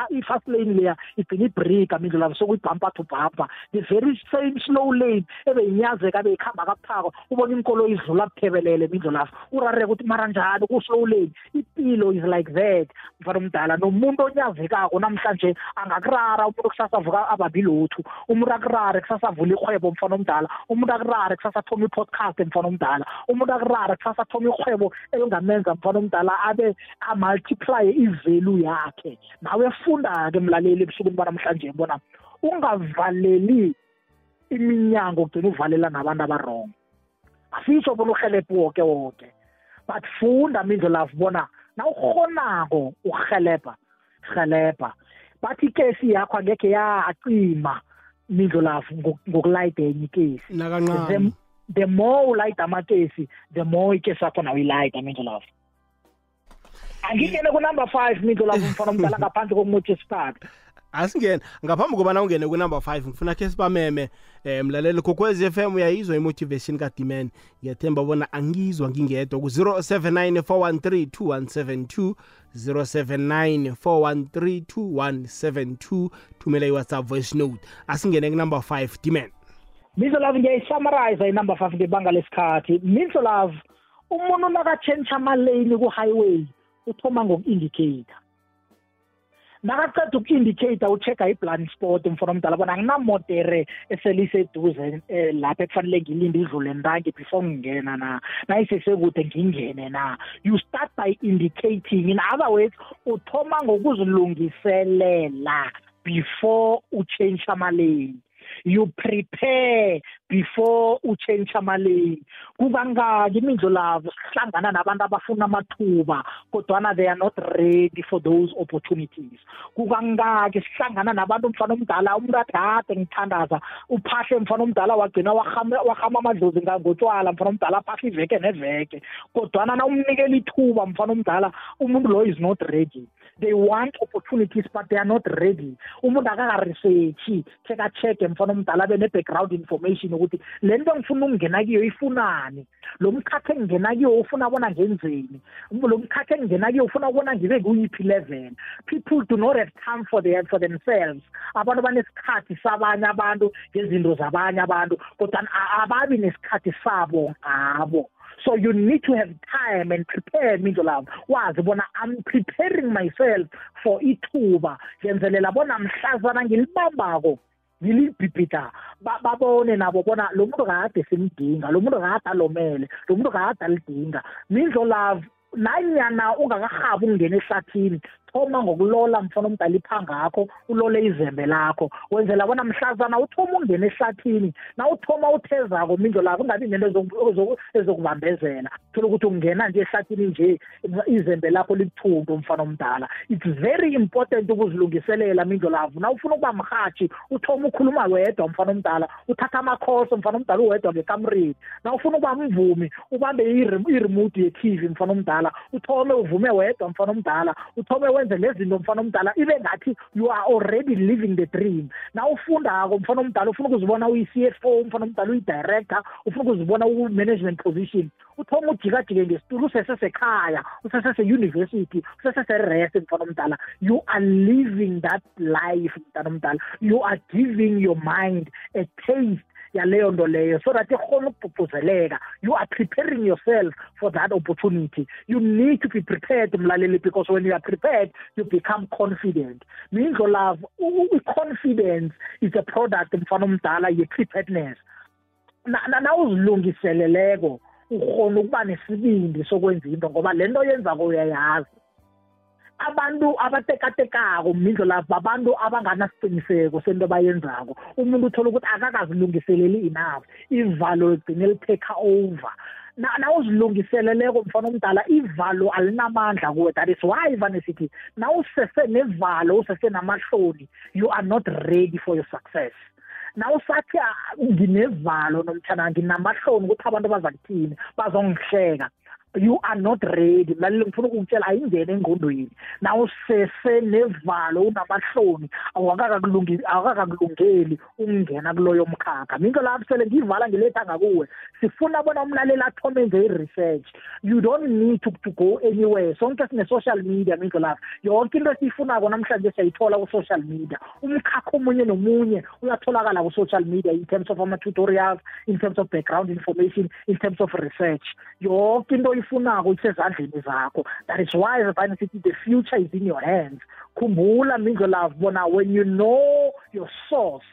i-fast lane leya igcina ibrika mindlo lava sokuyibhampa to bhampa the very same slow lane ebeyinyazeka ebeyikuhamba kabuthaka ubona inkolo idlula buthebelele mindlo lava urareka ukuthi mara njani ku-slow lane? Impilo is like that mfana omdala. Nomuntu onyazekako namhlanje angakurara umuntu kusasa avuka ababi lutho umuntu akurare kusasa avula ihwebo mfana omdala. Umuntu akurare kusasa athoma i-podcast mfana omdala. Umuntu akurare kusasa athoma ihwebo elingamenza mfana omdala abe amultiply ivalue yakhe. Nawe funda-ke mlaleli ebusukwini banamhlanje bona ungavaleli iminyango kugcina uvalela nabantu abarong asitsho bona uhelebhe woke woke. But funda mindlo lavu bona nawukhonako ukuhelebha helebha bathi ikesi yakho angekhe yacima mindlo lafu ngokulayida enye ikesi. Nakancane the more ulayida amakesi the more ikesi yakho nawe ilayida mindlo lafu angingene kunumber five mindlo lafu mfana omdala ngaphandle kokumotsha isikhathi asingene ngaphambi kobana ungene kunumber 5 ngifuna khe sibameme eh mlaleli kokwez FM uyayizwa imotivation kaDimen ngiyathemba bona angizwa ngingedwa ku 0794132172 0794132172 thumela iWhatsApp voice note. Asingene kunumber 5 Dimen Mizo love ngiyayisummarize inumber 5 ngebanga lesikhathi. Mizo love umuntu nakatshentsha ama lane ku highway uthoma ngoku-indicator nakaqeda uku-indicate ucheck-a i-blind spot mfana omdala bona anginamotere eseliseduze um lapho ekufanele ngilinde idlule ntangi before ngingena na. Nayisesekude ngingene na. You start by indicating in other words uthoma ngokuzilungiselela before uchange amalane you prepare before uchange amalane kukangaki imindlo lavo sihlangana nabantu abafuna amathuba kodwana they are not ready for those opportunities. Kukangaki sihlangana nabantu mfana omdala umuntu adade ngithandaza uphahle mfana omdala wagcina wahama amadlozi ngotshwala mfana omdala aphahle iveke neveke. Kodwana na umnikela ithuba mfana omdala umuntu lo is not ready. They want opportunities but they are not ready. Umuntu akakaresearchi check-a-check mfana omdala abe ne-background information ukuthi le nto ngifuna ukungena kiyo ifunani lo mkhakha engingena kiyo ufuna bona ngenzeni lo mkhakha engingena kiyo ufuna ukubona ngibe kuyiphi level. People do not have time for, their, for themselves. Abantu banesikhathi sabanye abantu ngezinto zabanye abantu kodwa ababi nesikhathi sabo ngabo. So you need to have time and prepare mindlo lavo wazi bona i'm preparing myself for ithuba. Ngenzelela bona mhlazana ngilibambako ngilibhibhida babone nabo bona lo muntu kade simdinga lo muntu kade alomele lo muntu kade alidinga. Mindlo love nanyana ungakahabi ukungena ehlathini thoma ngokulola mfana omdala iphangakho ulole izembe lakho. Wenzela bona mhlazana uthoma ungena ehlathini na uthoma uthezako mindlo lakho kungabi nento ezokubambezela. Thola ukuthi ungena nje ehlathini nje izembe lakho likuthunto mfana omdala. It's very important ukuzilungiselela mindlo lakho na ufuna ukuba mhathi uthoma ukhuluma wedwa mfana omdala uthatha amakhoso mfana omdala uwedwa ngekamrini na ufuna ukuba mvumi ubambe i-remote ye-tv mfana omdala uthome uvume wedwa mfana omdala uthome wenze lezinto mfana omdala ibe ngathi you are already living the dream. Na ufundako mfana omdala ufuna ukuzibona uyi-CFO mfana omdala uyi-director ufuna ukuzibona uku-management position uthoma ujikajike ngesitulo usesesekhaya usesese-university usesese-rest mfana omdala. You are living that life omdala. You are giving your mind a taste yaleyo nto leyo. So that ikhona ukubhubhuzeleka you are preparing yourself for that opportunity. You need to be prepared mlaleli because when you are prepared you become confident. Mindlo love i-confidence is a product mfana omdala ye-preparedness. Nawuzilungiseleleko ukhona ukuba nesibindi sokwenza into ngoba le nto yenzako uyayazi. Abantu abatekatekako mindlo lapho abantu abanganasiqiniseko sento abayenzako. Umuntu uthola ukuthi akakazilungiseleli enough ivalo ligcine litake over. Nawuzilungiseleleko mfana omdala ivalo alinamandla kuwe. That is why vane sithi nawusese nevalo usese namahloni you are not ready for your success. Nawusathi nginevalo nomtshana nginamahloni ukuthi abantu baza kuthini bazongihleka. You are not ready. Mlaleli ngifuna ukukutshela ayingene engqondweni. Nawusese nevalo unamahloni awakakakulungeli ukungena kuloyo mkhakha. Minto lapho sele ngiyivala ngiletha ngakuwe sifuna bona umlaleli athome nje i-research. You don't need to, to go anywhere. Sonke sine-social media minto lapho yonke into esiyifunako namhlanje siyayithola ku-social media. Umkhakha omunye nomunye uyatholakala ku-social media in terms of ama-tutorials in terms of background information in terms of research. Yonke into oyifunako isezandleni zakho. That is why vane sithi the future is in your hands. Khumbula mindlo love bona when you know your source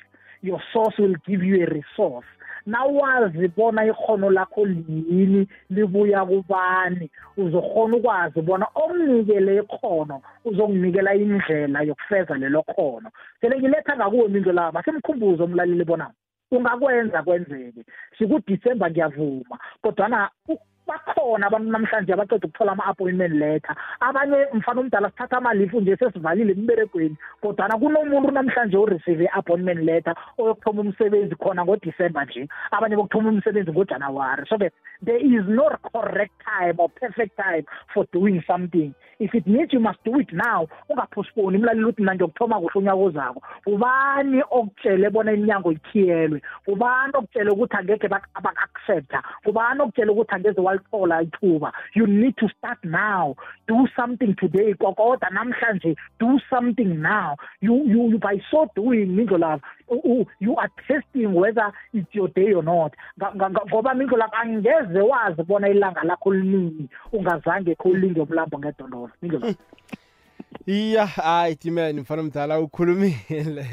your source will give you a resource. Nawazi bona ikhono lakho lini libuya kubani. Uzokhona ukwazi bona omnikele ikhono uzokunikela indlela yokufeza lelo khono sele ngiletha ngakuwe mindlo lava simkhumbuzo umlaleli bona ungakwenza kwenzeke. Sikudisemba ngiyavuma kodwana bakhona abantu namhlanje abaceda ukuthola ama-appointment letter. Abanye mfana omdala sithatha amalifu nje sesivalile emberegweni kodwana kunomuntu namhlanje oreceive i-appointment letter oyokuthoma umsebenzi khona ngodisemba nje. Abanye bokuthoma umsebenzi ngojanuwari so that there is no correct time or perfect time for doing something. If it needs you must do it now ungaphosponi imlaleli ukuthi mna ngiyokuthoma kuhle unyaka ozako ubani okutshele bona iminyango ikhiyelwe? Ubani okutshele ukuthi angekhe bak-accepta ubani okutshele ukuthi angeze walithola ithuba. You need to start now. Do something today. Kokoda namhlanje do something now. You, you, you by so doing mindlo lavo you are testing whether it's your day or not. Ngoba mindlo lavo angeze wazi bona ilanga lakho linini ungazange kho ulinge umlambo ngedololo mindlo lavo iya hayi timani mfana mdala ukhulumile.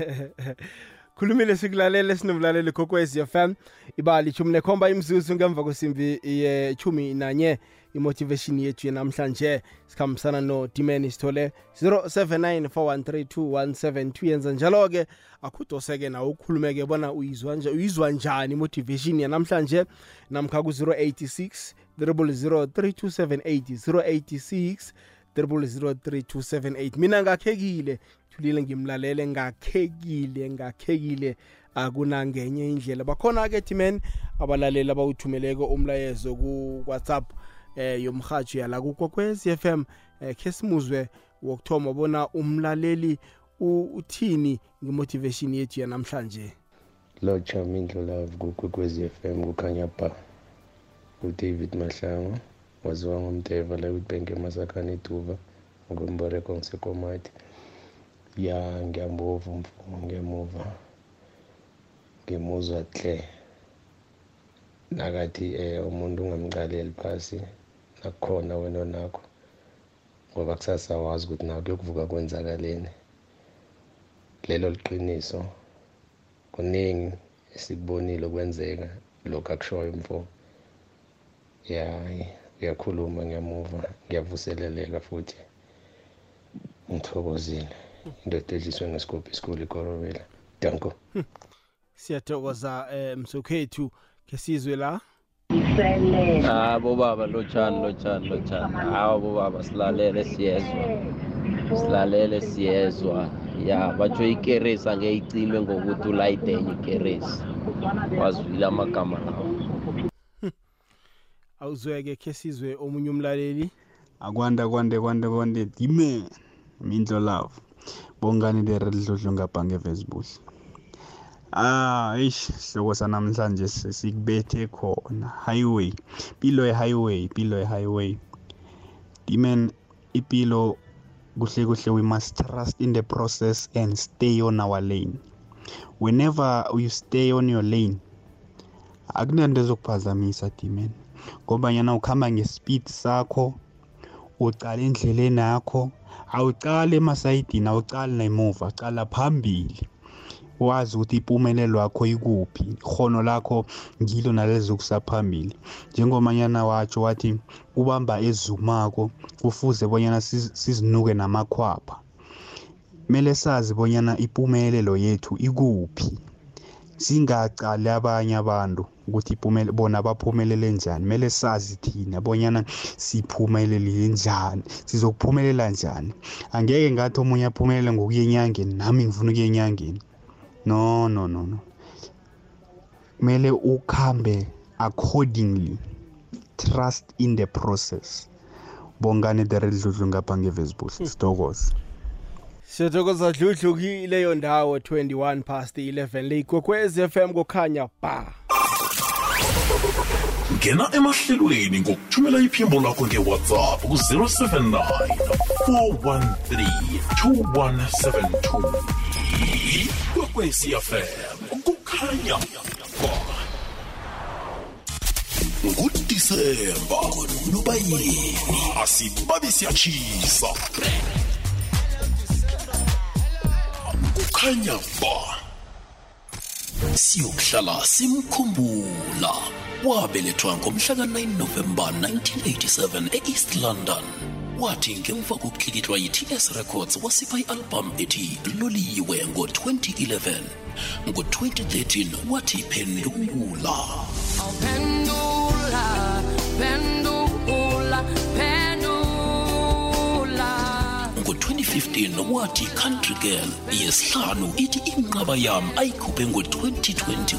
Khulumile sikulalele sinomlaleli kokwez FM ibali chumi nekhomba imzuzu ngemva kwesimbi yechumi nanye imotivation yethu namhlanje sikhambisana no-dimani sithole 0794132172 yenza njalo-ke akhudoseke nawe ukhulumeke bona uyizwa njani imotivation yanamhlanje. Namkha ku-086 000 3278 086 0003278 mina ngakhekile thulile ngimlalele ngakhekile ngakhekile akunangenye indlela. Bakhona-ke thimen abalaleli abawuthumeleko umlayezo ku-whatsapp eh yomhajo yala kukwekwez FM eh khe simuzwe wokuthoma bona umlaleli uthini ngemotivation yethu yanamhlanje? Lotsha mindlulavu kukwekwezi FM kukhanya ba udavid mahlango waziwa ngomdeva la kwibhenki emasakhane eduva ngokwemboreko ngisekomati ya ngiyamuva mfumo ngiyamuva. Ngimuzwa hle nakathi um umuntu ungamqaleli phasi nakukhona wena onakho ngoba kusasa wazi ukuthi nawo kuyokuvuka kwenzakaleni. Lelo liqiniso kuningi esikubonile kwenzeka lokhu akushoyo mfo. Ya uyakhuluma ngiyamuva ngiyavuseleleka futhi. Ngithokozile. Indoda edliswe ngesigobhi esikhulu ikorobela danko siyathokoza um msokhethu ke sizwe la hayi baba lotshani lotshani lotshani. Hawa bobaba silalele siyezwa. Silalele siyezwa. Ya batsho ikeresi angeyicime ngokuthi ulayidenye ikeresi. Wazwile amagama lawo. Awuzweke khe sizwe omunye umlaleli? Akwande kwande kwande kwande dime mindlo love bongani lere lidlodlo ngabhange evesbush ah eish sihloko sanamhlanje sikubethe khona. Highway impilo ye-highway impilo ye-highway. Dimen impilo kuhle kuhle we must trust in the process and stay on our lane. Whenever you stay on your lane akunento ezokuphazamisa dimen ngobanyana ukuhamba ngespeed sakho ucala endleleni yakho awucali emasayidini awucali nemuva cala phambili. Wazi ukuthi impumelelo yakho ikuphi ikhono lakho ngilo nalezokusaphambili njengomanyana watsho wathi ubamba ezumako kufuze bonyana sizinuke namakhwapha. Kumele sazi bonyana impumelelo yethu ikuphi. Singacali abanye abantu ukuthi bona baphumelele njani. Kumele sazi thina bonyana siphumelele njani sizokuphumelela njani. Angeke ngathi omunye aphumelele ngokuya enyangeni nami ngifuna ukuya enyangeni. No no no no. Kumele ukhambe accordingly. Trust in the process. Bongane the redludlu ngapha ngevesbush sitokoza siyathokoza dludlu kileyo ndawo 21 past 11 leyigwekwez FM kukhanya ba. Ngena emahlelweni ngokuthumela iphimbo lakho ngewhatsapp ku-079 413 2172 ikwekwecfm kukhanya ba. Ngudisemba nobayeni asibabi siyatshisa kukhanya ba. Siyokuhlala simkhumbula. Wabelethwa ngomhla ka-9 novemba 1987 e-east london. Wathi ngemva kokutlikitlwa yi-ts records wasipha i-albham ethi loliwe ngo-2011 ngo-2013 wathi phendula Pendula, pendula, pendula. Ngo-2015 wathi country girl yesihlanu ithi inqaba yam ayikhuphe ngo-2021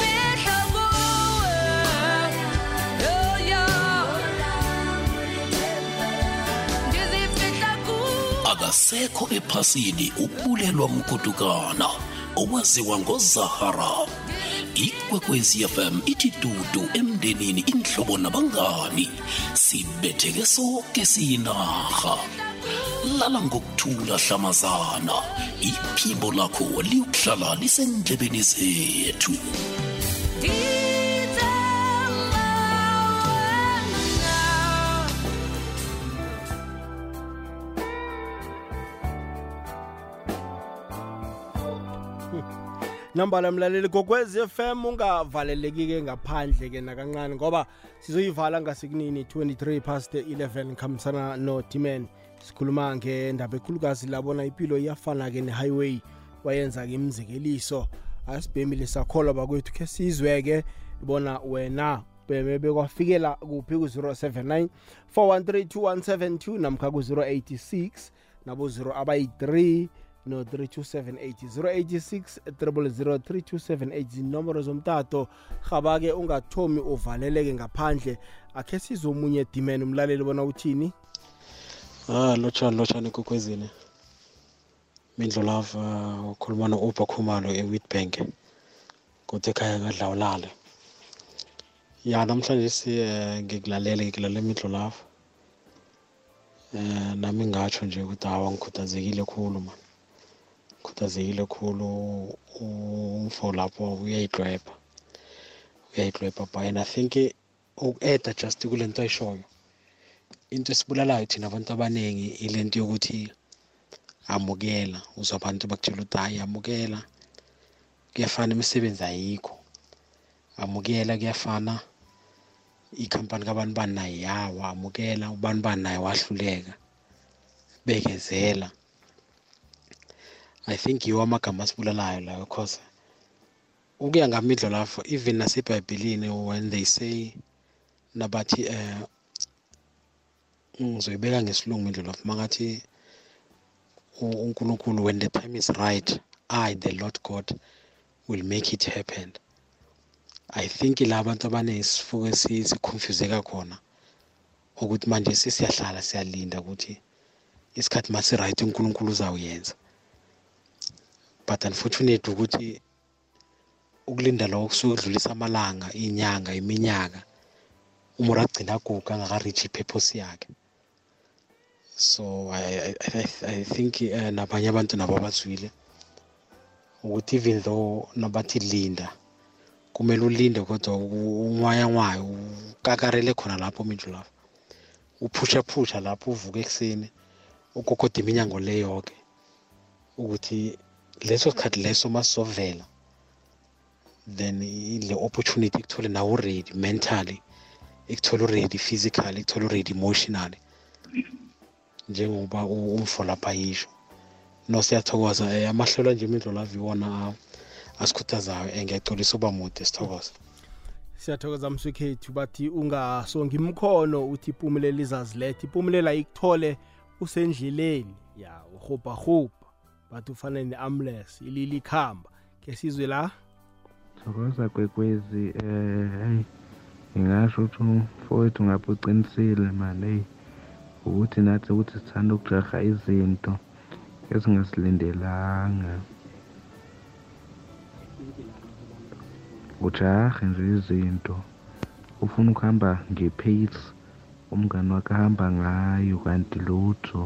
Fihla kuwe, yo, yo. Ngizifihla kuwe. akasekho ephasini ubulelwa mgodukana owaziwa ngozahara ikwekwezi fm ithi dudu emndenini inhlobo nabangani sibetheke soke siyinarha lala ngokuthula hlamazana. Iphimbo lakho liyokuhlala lisendlebeni zethu. Ngithemba wena. nambala mlaleli kokwez FM ungavaleleki-ke ngaphandle-ke nakancane ngoba sizoyivala ngasekunini 23 past 11 khambisana no-dman sikhuluma ngendaba ekhulukazi labona impilo iyafana-ke ne-highway wayenza-ke imzekeliso asibhemile sakholwa bakwethu khe sizwe-ke bona wena bebe bekwafikela kuphi ku-079 413 namkha ku-086 nabo 0 abayi-3 no 32780 086 000 32780 zinomboro zomtato. Rhaba-ke ungathomi uvaleleke ngaphandle akhe sizomunye dimen umlaleli bona uthini? Ah, lotshani lotshani kokwezini. Mindlo lava ukhuluma no-Uber Khumalo e-Witbank. Kuthi ekhaya kadlawulale. Ya namhlanje si eh, ngikulalele ngikulalele Mindlo lava. Eh nami ngatsho nje ukuthi hawa ngikhuthazekile khulu man. Ngikhuthazekile khulu umfo lapho uyayidweba. Uyayidweba but and I think uku-add just kule nto ayishoyo. Into esibulalayo thina abantu abaningi ilento yokuthi amukela. Uzwa abantu bakutshela ukuthi hayi amukela. Kuyafana imisebenzi ayikho. Amukela kuyafana ikhampani kabani bani naye yawa amukela ubani bani naye wahluleka bekezela. I think yiwo amagama asibulalayo layo because ukuya ngamidlo lapho even nasebhayibhelini when they say nabathi eh ngizoyibeka ngesilungu of mangathi uNkulunkulu when the time is right I the Lord God will make it happen. I think la abantu abaningi sifuke siconfuseka khona ukuthi manje sesiyahlala siyalinda ukuthi isikhathi mase right uNkulunkulu uzawuyenza. But unfortunately ukuthi ukulinda lokho kusuke kudlulisa amalanga inyanga iminyaka umuntu agcina aguga angaka-reach i-purpose yakhe. So I, I, I think uh, nabanye abantu nabo abazwile ukuthi even though nabathi linda kumele ulinde kodwa unwaya nwayo ukakarele khona lapho mindlu lapho. Uphusha phusha lapho uvuka ekuseni ugogoda iminyango le yonke ukuthi leso sikhathi leso masizovela then le opportunity ikuthole nawe ready mentally ikuthole ready physically ikuthole ready emotionally. Njengoba umfo lapha yisho. No siyathokoza um amahlelo anje imindlo lava iwona asikhuthazayo um ngiyacolisa uba mude sithokoza siyathokoza mswekhethu bathi ungasongi imkhono uthi ipumelelo izaziletha ipumelela ikuthole usendleleni. Ya urhubharhubha bathi ufana ne-ambulensi ilili ikhamba ke sizwe la? Thokoza kwekwezi eh hey ngingasho ukuthi umfowethu ngabe uqinisile mani hey. Ukuthi nathi ukuthi sithanda ukujaha izinto ezingasilindelanga. Ujahe nje izinto. Ufuna ukuhamba ngepace umngani wakhe ahamba ngayo kanti lutho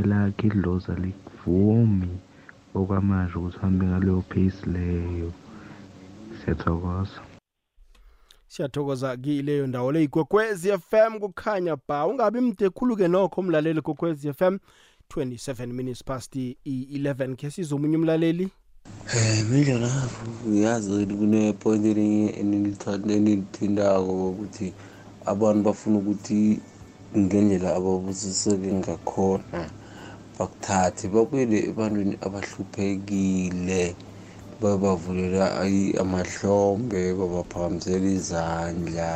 elakhe idlozi alikuvumi okwamanje ukuthi uhambe ngaleyo pace leyo. Siyathokoza. Siyathokoza kileyo ndawo le igwekwezi fm kukhanya ba ungabi mde khulu-ke nokho umlaleli gwekwezi fm 27 minutes past i-11 khe sizomunye umlaleli? Um mindlo lapho ngiyazi ukuthi kunepoint elinye enilithindako ukuthi abantu bafuna ukuthi ngendlela ababusiseke ngakhona bakuthathe babuyele ebantwini abahluphekile. Babavulela amahlombe babaphakamisela izandla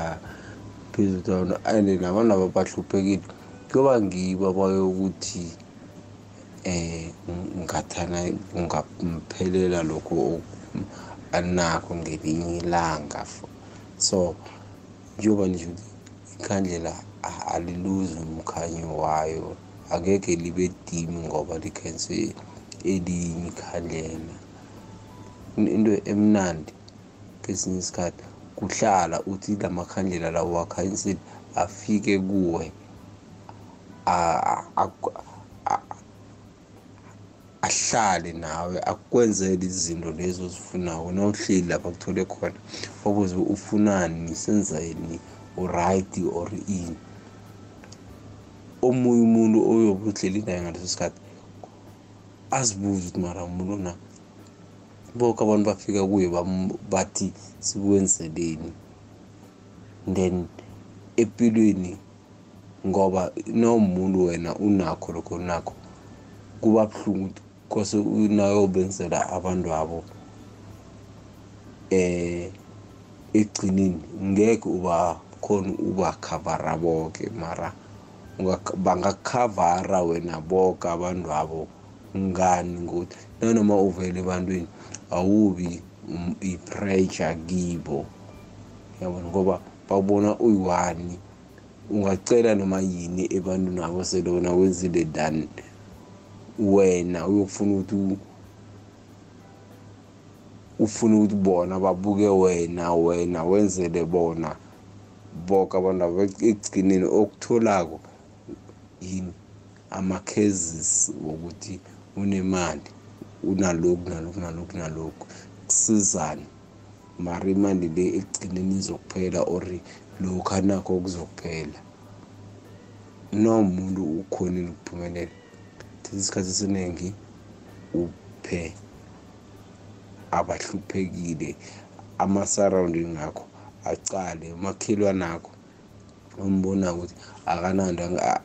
phezulu and nabantu aba bahluphekile kuyoba ngibo abayokuthi um ngathana kungamphelela lokho anakho ngelinye ilanga so njengoba nje ikhandlela aliluzi umkhanyo wayo angeke libe dimi ngoba likhense elinye ikhandlela. Into emnandi kesinye isikhathi. Kuhlala uthi la makhandlela lawo wakhanyisile afike kuwe ahlale nawe akwenzele izinto lezo ozifunayo. Wena uhleli lapha kuthole khona ukuze ufunani senzeni uright or in. Omunye umuntu oyobe uhleli naye ngaleso sikhathi azibuze ukuthi mara umuntu na boke abantu bafika kuye bathi sikwenzeleni then empilweni ngoba nawumuntu wena unakho lokho unakho kuba buhlungu kose unayobenzela abantu abo eh egcineni ngeke ubakhona ubakhavara boke mara bangakhavara wena boke abantu abo ngani ngokuthi nanoma uvele ebantwini awubi i-pressure kibo yabona ngoba babona uyi-one ungacela noma yini ebantwini abo sele wena wenzile done. Wena uyokufuna ukuthi u- ufuna ukuthi bona babuke wena wena wenzele bona. Bonke abantu abo ekugcineni okutholako yini? Ama-cases wokuthi unemali. Unalokhu nalokhu nalokhu nalokhu kusizane. Mara imali le ekugcineni izokuphela or lokhu anakho kuzokuphela. Nomuntu ukhonile ukuphumelela thatha isikhathi esiningi uphe abahluphekile ama-surrounding akho acale umakhelwane akho umbona ukuthi akananto anga-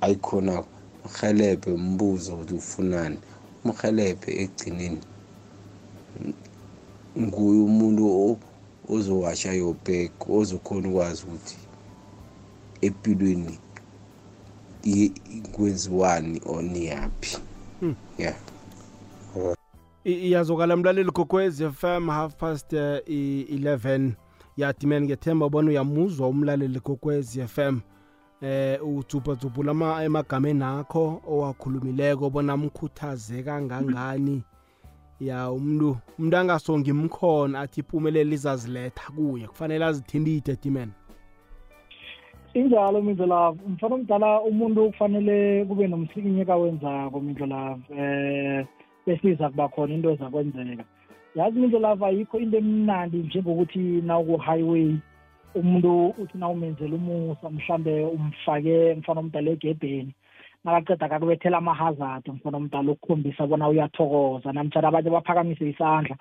ayikhonako. Mrhelebhe mbuze ukuthi ufunani. Mrhelebhe ekugcineni. Nguye umuntu o- ozowasha your back ozokhona ukwazi ukuthi empilweni i- kwenziwani or niyaphi. Hmm. yeah. I- iyazokala mlaleli gokwez fm half past uh, i-11 yadimen ngethemba bona uyamuzwa umlaleli gokwez fm eh udzubhadzubhula emagameni akho owakhulumileko bona mkhuthaze kangangani. Ya umuntu umuntu angasongi imkhona athi impumelelo izaziletha kuye kufanele azithindide dimen injalo mindlolavu mfana omdala umuntu kufanele kube nomsikinye kawenzako mindlolavu eh bese iza kuba khona into ezakwenzeka. Yazi mindlolavu ayikho into emnandi njengokuthi nawuku-highway umuntu uthi nawumenzela umusa mhlambe umfake mfana omdala egedeni nakaqeda kakubethela ama-hazard mfana omdala ukukhombisa bona uyathokoza namtshana abanye baphakamise isandla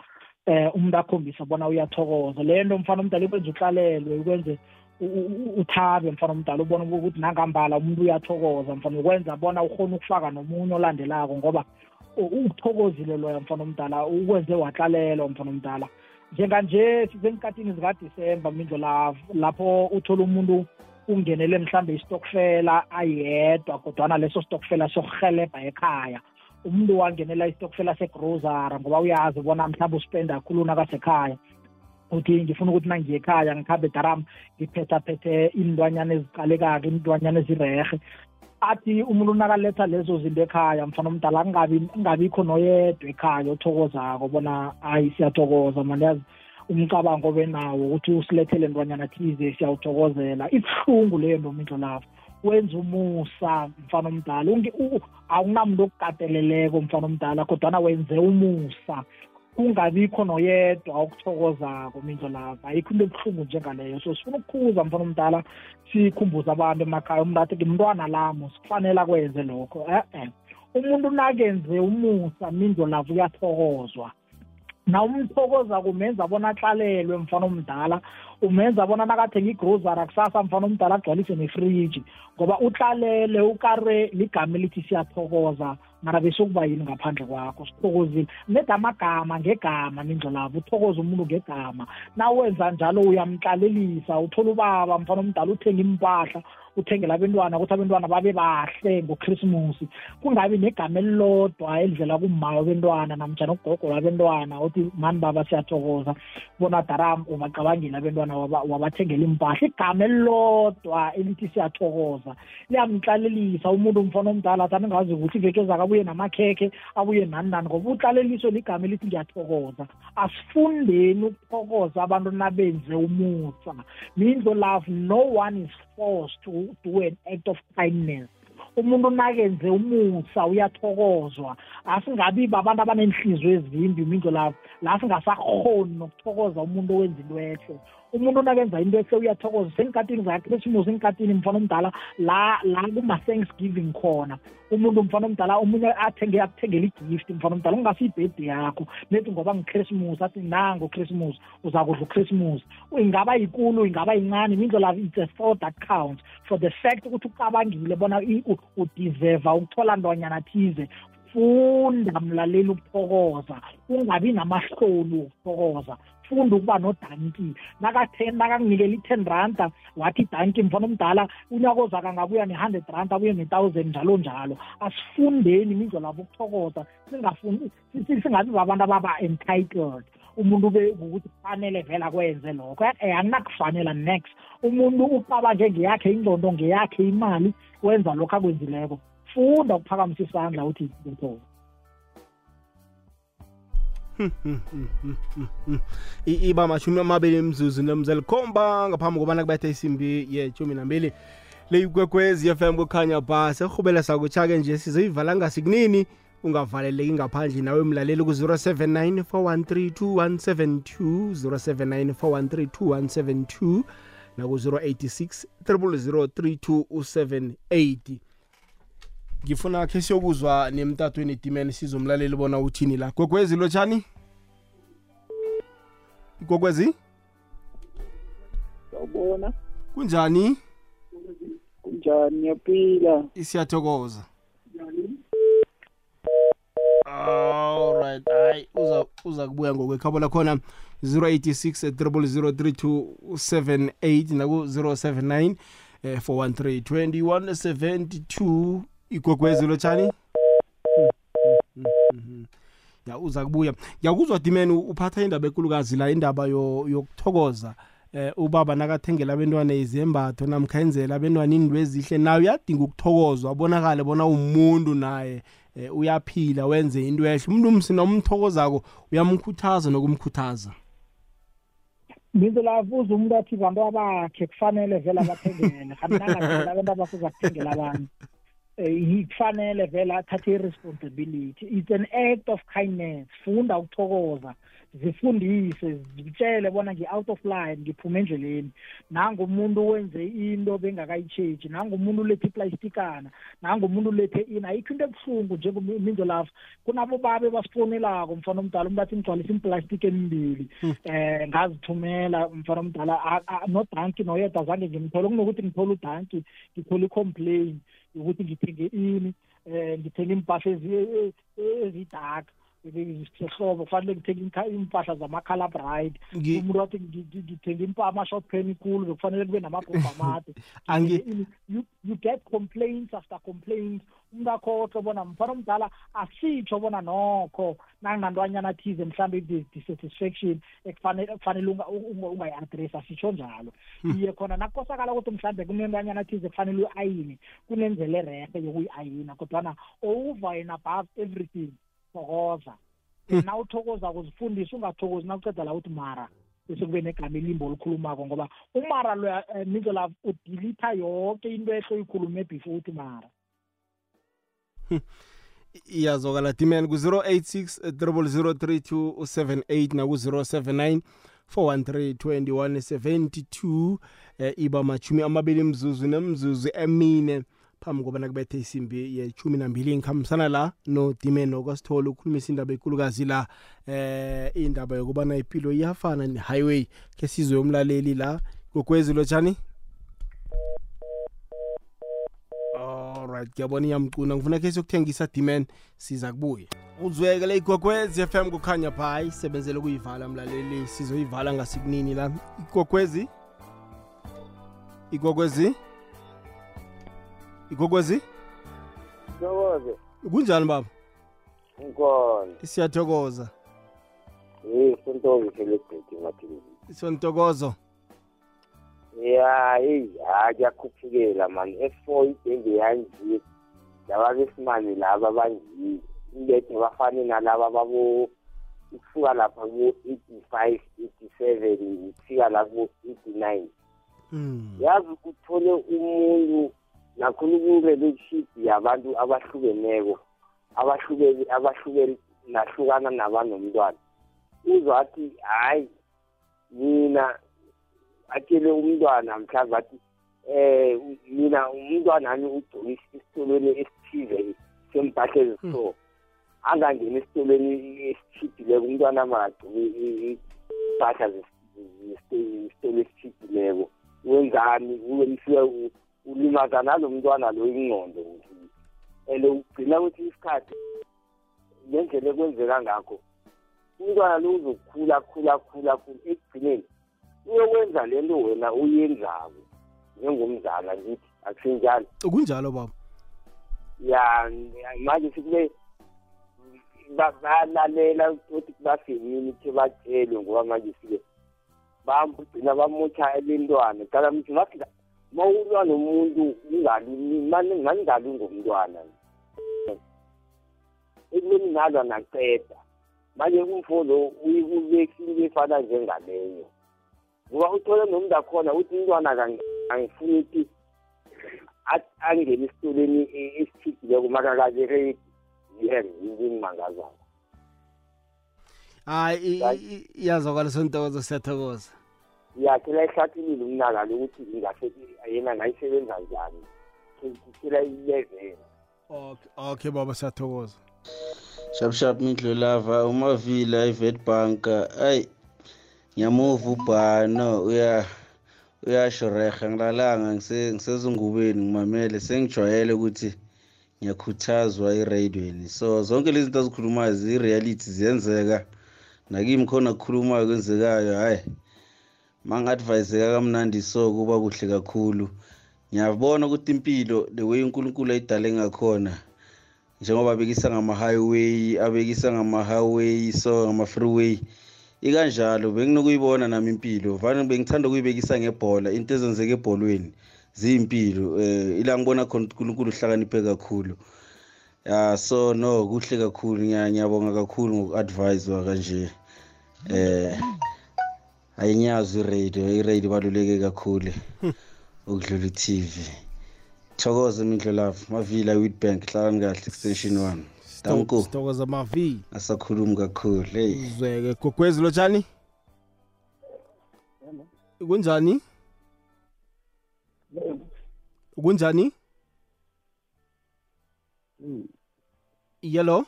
eh umuntu akhombisa bona uyathokoza. Le nto mfana omdala ikwenza uhlalelwe ikwenze u- u- uthabe mfana omdala ubona ukuthi nangambala umuntu uyathokoza mfana ukwenza bona ukhona ukufaka nomunye olandelako ngoba u- ukuthokozile loya mfana omdala ukwenze watlalelwa mfana omdala. Njenganje sisenkatini zikadisemba mindlo la- lapho uthola umuntu ungenele mhlambe istokfela ayedwa kodwana leso stokfela sokurhelebha ekhaya. Umuntu wangenela istokfela segrosara ngoba uyazi bona mhlawumbe uspenda kakhulu nakasekhaya. Uthi ngifuna ukuthi nangiye ekhaya ngikhambe daram ngiphetaphethe iintwanyana eziqalekako iintwanyana ezirehe athi umuntu nakaletha lezo zinto ekhaya mfana omdala kungabi kungabikho noyedwa ekhaya othokozako bona hayi siyathokoza mani yazi umcabango benawo ukuthi usilethele ntwanyana thize siyawuthokozela. Ibuhlungu leyo nto mindlo lapho wenza umusa mfana omdala. Unge- u- awunamuntu okukateleleko mfana omdala kodwana wenze umusa. Kungabikho noyedwa okuthokozako mindlo lapha. Ayikho into ebuhlungu njengaleyo. So sifuna ukukhuza mfana omdala sikhumbuze abantu emakhaya. Umuntu athi ngimntwana lamo sikufanele akwenze lokho. E-e umuntu nakenze umusa mindlo lavo uyathokozwa na umthokoza kumenza bona atlalelwe mfana omdala. Umenza bona nakathenga igrosara kusasa mfana omdala agcwalise nefriji. Ngoba utlalele ukare ligama elithi siyathokoza. Mara besokuba yini ngaphandle kwakho. Sithokozile. Neda amagama ngegama nindlolabo uthokoza umuntu ngegama. Nawenza njalo uyamtlalelisa uthola ubaba mfana omdala uthenga impahla uthengela abentwana ukuthi abentwana babe bahle ngokhrisimusi kungabi negama elilodwa elivela kumma wabentwana namtshana ugogo wabentwana uthi mani baba siyathokoza. Bona daram ubacabangile abentwana waba- wabathengela impahla igama elilodwa elithi siyathokoza liyamtlalelisa. Umuntu mfana omdala athi angazi ukuthi iveke zake abuye namakhekhe abuye nani nani ngoba utlaleliswe ligama elithi ngiyathokoza. Asifundeni ukuthokoza abantu nabenze umusa mindlo love no one is forced to do an act of kindness. Umuntu nakenze umusa uyathokozwa. Asingabi babantu abanenhliziyo ezimbi mindlo lapho la singasakhoni nokuthokoza umuntu owenza into ehle umuntu nakenza into ehle uyathokoza senkatini zakhrisimusi enkatini mfana omdala? La la kuma-thanksgiving khona. Umuntu mfana omdala omunye athenge akuthengela igift mfana omdala kungasi ibhedi yakho. Nethi ngoba ngikrisimusi athi nango ukrisimusi uza kudla ukrisimusi ingaba yikulu ingaba yincane mindlela it's a thought that counts. For the fact ukuthi ucabangile bona i- u- udeserva ukuthola ntwanyana thize funda mlaleli ukuthokoza. Ungabi namahloni wokuthokoza. Funda ukuba nodanki nakaten nakakunikela i-ten randa wathi idanki mfana omdala unyaka ozaka angabuya ne-hundred rand abuye ne-thousand njalo njalo. Asifundeni imindlo lapho ukuthokoza singafundi si- si- singabi babantu ababa-entitled. Umuntu ube ukuthi kufanele vele akwenze lokho. Eh anginakufanela next. Umuntu ucabange ngeyakhe ingcondo ngeyakhe imali wenza lokho akwenzileko. Funda ukuphakamisa isandla uthi ngiyathokoza I- iba mashumi amabili emzuzu nemzelikhomba ngaphambi kobana kubethe isimbi yeshumi nambili leyikwekwezi fm kukhanya ba serhubele sakutsha-ke nje sizoyivala ngasikunini ungavaleleki ngaphandle nawe mlaleli ku-079 413 079 413 naku-086 3278 ngifuna khe siyokuzwa nemtatweni etimeni sizomlaleli bona uthini la gogwezi lotshani gogwezi Sawubona. kunjani Kunjani? Ngiyaphila. siyathokoza alright hayi uza uza kubuya ngokwekhabo lakhona 086 003278 naku-079 eh, 413 2172 igogwezi lotshani ya uza kubuya. Ngiyakuzwa dimeni uphatha indaba ekulukazi la indaba yo- yokuthokoza. Eh ubaba nakathengela abentwana izembatho namkhayenzela abentwana indlu ezihle nawe uyadinga ukuthokozwa abonakale bona umuntu naye eh, uyaphila wenze into ehle. Umuntu umsina umthokozako uyamkhuthaza nokumkhuthaza? Ngizo la vuza umuntu athi bantu abakhe kufanele vele abathengele. Kanti nangathengela abantu abafuza kuthengela abantu. eh kufanele vele athathe i-responsibility. It's an act of kindness. Funda ukuthokoza. Zifundise zitshele bona ngi-out of line ngiphume endleleni. Nangumuntu wenze into bengakayitsheji nangumuntu ulethe iplastikana nangumuntu ulethe ini ayikho into ebuhlungu njengominzo lafa kunabo babe basifonelako mfana omdala umuntu athi ngigcwalisa implastiki emibili eh ngazithumela mfana omdala a- a- nodanki noyedwa zange ngimthole kunokuthi ngithole udanki ngithole i-complain yokuthi ngithenge ini eh ngithenge impahla ezi- e- ezidaka sehlobo kufanele ngithenge inkha- impahla zamakhala bride Ngi- umuntu wathi ngi- ngi- ngithenge impa- ama-short pen cool bekufanele kube namabhomba amade. Angi- Ngithenge ini. you, you get complaints after complaints. Umuntu akhohlwe bona mfana omdala asitsho bona nokho nanginantwanyana thize mhlawumbe i-dissatisfaction ekufanele ekufanele unga- unga- ungayi-address asitsho njalo. Iye khona nakukosakala ukuthi mhlawumbe kunentwanyana thize kufanele uyi-ayini kunenzela erehe yokuyi-ayina kodwana over and above everything. Thokoza na uthokoza kuzifundisa ungathokozi na uceda la uthi mara bese kube negama elimbo olukhulumako ngoba umara loya um nindlela udilitha yonke into ehle uyikhulume before uthi mara. Iyazokala dimeni ku-086 003278 naku-079 413 2172 eh, iba machumi amabili mzuzu nemzuzu emine. Phambi kobana kubethe isimbi yechumi nambili ngikhambisana la nodimeni okwasithole ukhulumisa indaba ekulukazi la. Eh indaba yokubana impilo iyafana ne-highway ke sizwe umlaleli la. Gogwezi lotshani alright ngiyabona iyamcuna. Ngifuna khe sokuthengisa dimen siza kubuya. Uzwekele igogwezi fm kukhanya pha isebenzele ukuyivala mlaleli sizoyivala ngasikunini la. Igogwezi igogwezi? Igogwezi Thokoze. kunjani baba Ngikona. siyathokoza Hey, sontobi celebrity mathilisi. sontokozo Ya, hey, akuyakhuphukela man. F4 idenge yanje. Laba besimane laba banjini. Ingethe bafane nalaba babo ukusuka lapha ku 85, 87, ukufika la ku 89. yazi uthole umuntu nakhona ku-relationship yabantu abahlukeneko abahlukene abahlukene nahlukana nabanomntwana. Uzwa athi hayi mina atshele umntwana mhlawumbe athi eh mina umntwanami ugcoke esitolweni esithize sempahla ezisoo angangeni esitolweni esithidileko umntwana makagcoke impahla zesitolo esithidileko wenzani? Ufike ulimaza nalo mntwana lo ingqondo. And ugcina kwethi isikhathi ngendlela ekwenzeka ngakho umntwana lo uzokhula khula khula khula ekugcineni. Uyokwenza le nto wena uyenzako njengomzala ngithi akusinjalo kunjalo baba. Ya manje sikube ba- bayalalela ukuthi basemini khe batshelwe ngoba manje sike bamgcina bamotha elintwana cala mthi ngathi ma ulwa nomuntu mangingali ngomntwana ekubeni nalwa naceda manje umfo lo ubekile efana njengaleyo. Ngoba uthole nomuntu akhona uthi umntwana angifuni ukuthi a- angene esitoleni e- esithidileko makakaze redi yena ngingimangazana hayi i- i- iyazwakala sontokozo siyathokoza. Yakhela ihlathulile umnaka lokuthi ingase yena ngayisebenza njani. Kuphela ilevela okay okay baba siyathokoza. Shap shap mindlolava umavila ivet ayi ngiyamuva ubhano uya uyasho rehe ngilalanga ngise- ngisezingubeni ngimamele. Sengijwayele ukuthi ngiyakhuthazwa erayidweni so zonke lezi zinto azikhulumayo ziyi-reality ziyenzeka. Nakimi khona kukhulumayo kwenzekayo hhayi. Ma ngi-advayiseka kamnandi so kuba kuhle kakhulu. Ngiyabona ukuthi impilo the way unkulunkulu ayidale ngakhona njengoba abekisa ngama-highway abekisa ngama-highway so ngama-freeway ikanjalo benginokuyibona nami impilo. Vane bengithanda ukuyibekisa ngebhola into ezenzeka ebholweni ziyimpilo um ila ngibona khona ukuthi unkulunkulu uhlakaniphe kakhulu. Ya so no kuhle kakhulu. Ngiya- ngiyabonga kakhulu ngoku-advayizwa kanje um ayinyazi iradio iradio ibaluleke kakhulu ukudlula i-tv. Thokoze mindlolavu mavila witbank hlalani kahle extension one. Danko. sithokoza mavi asakhulumi kakhulu heyi zweke gogwezi lotshani kunjani? Kunjani? Yellow?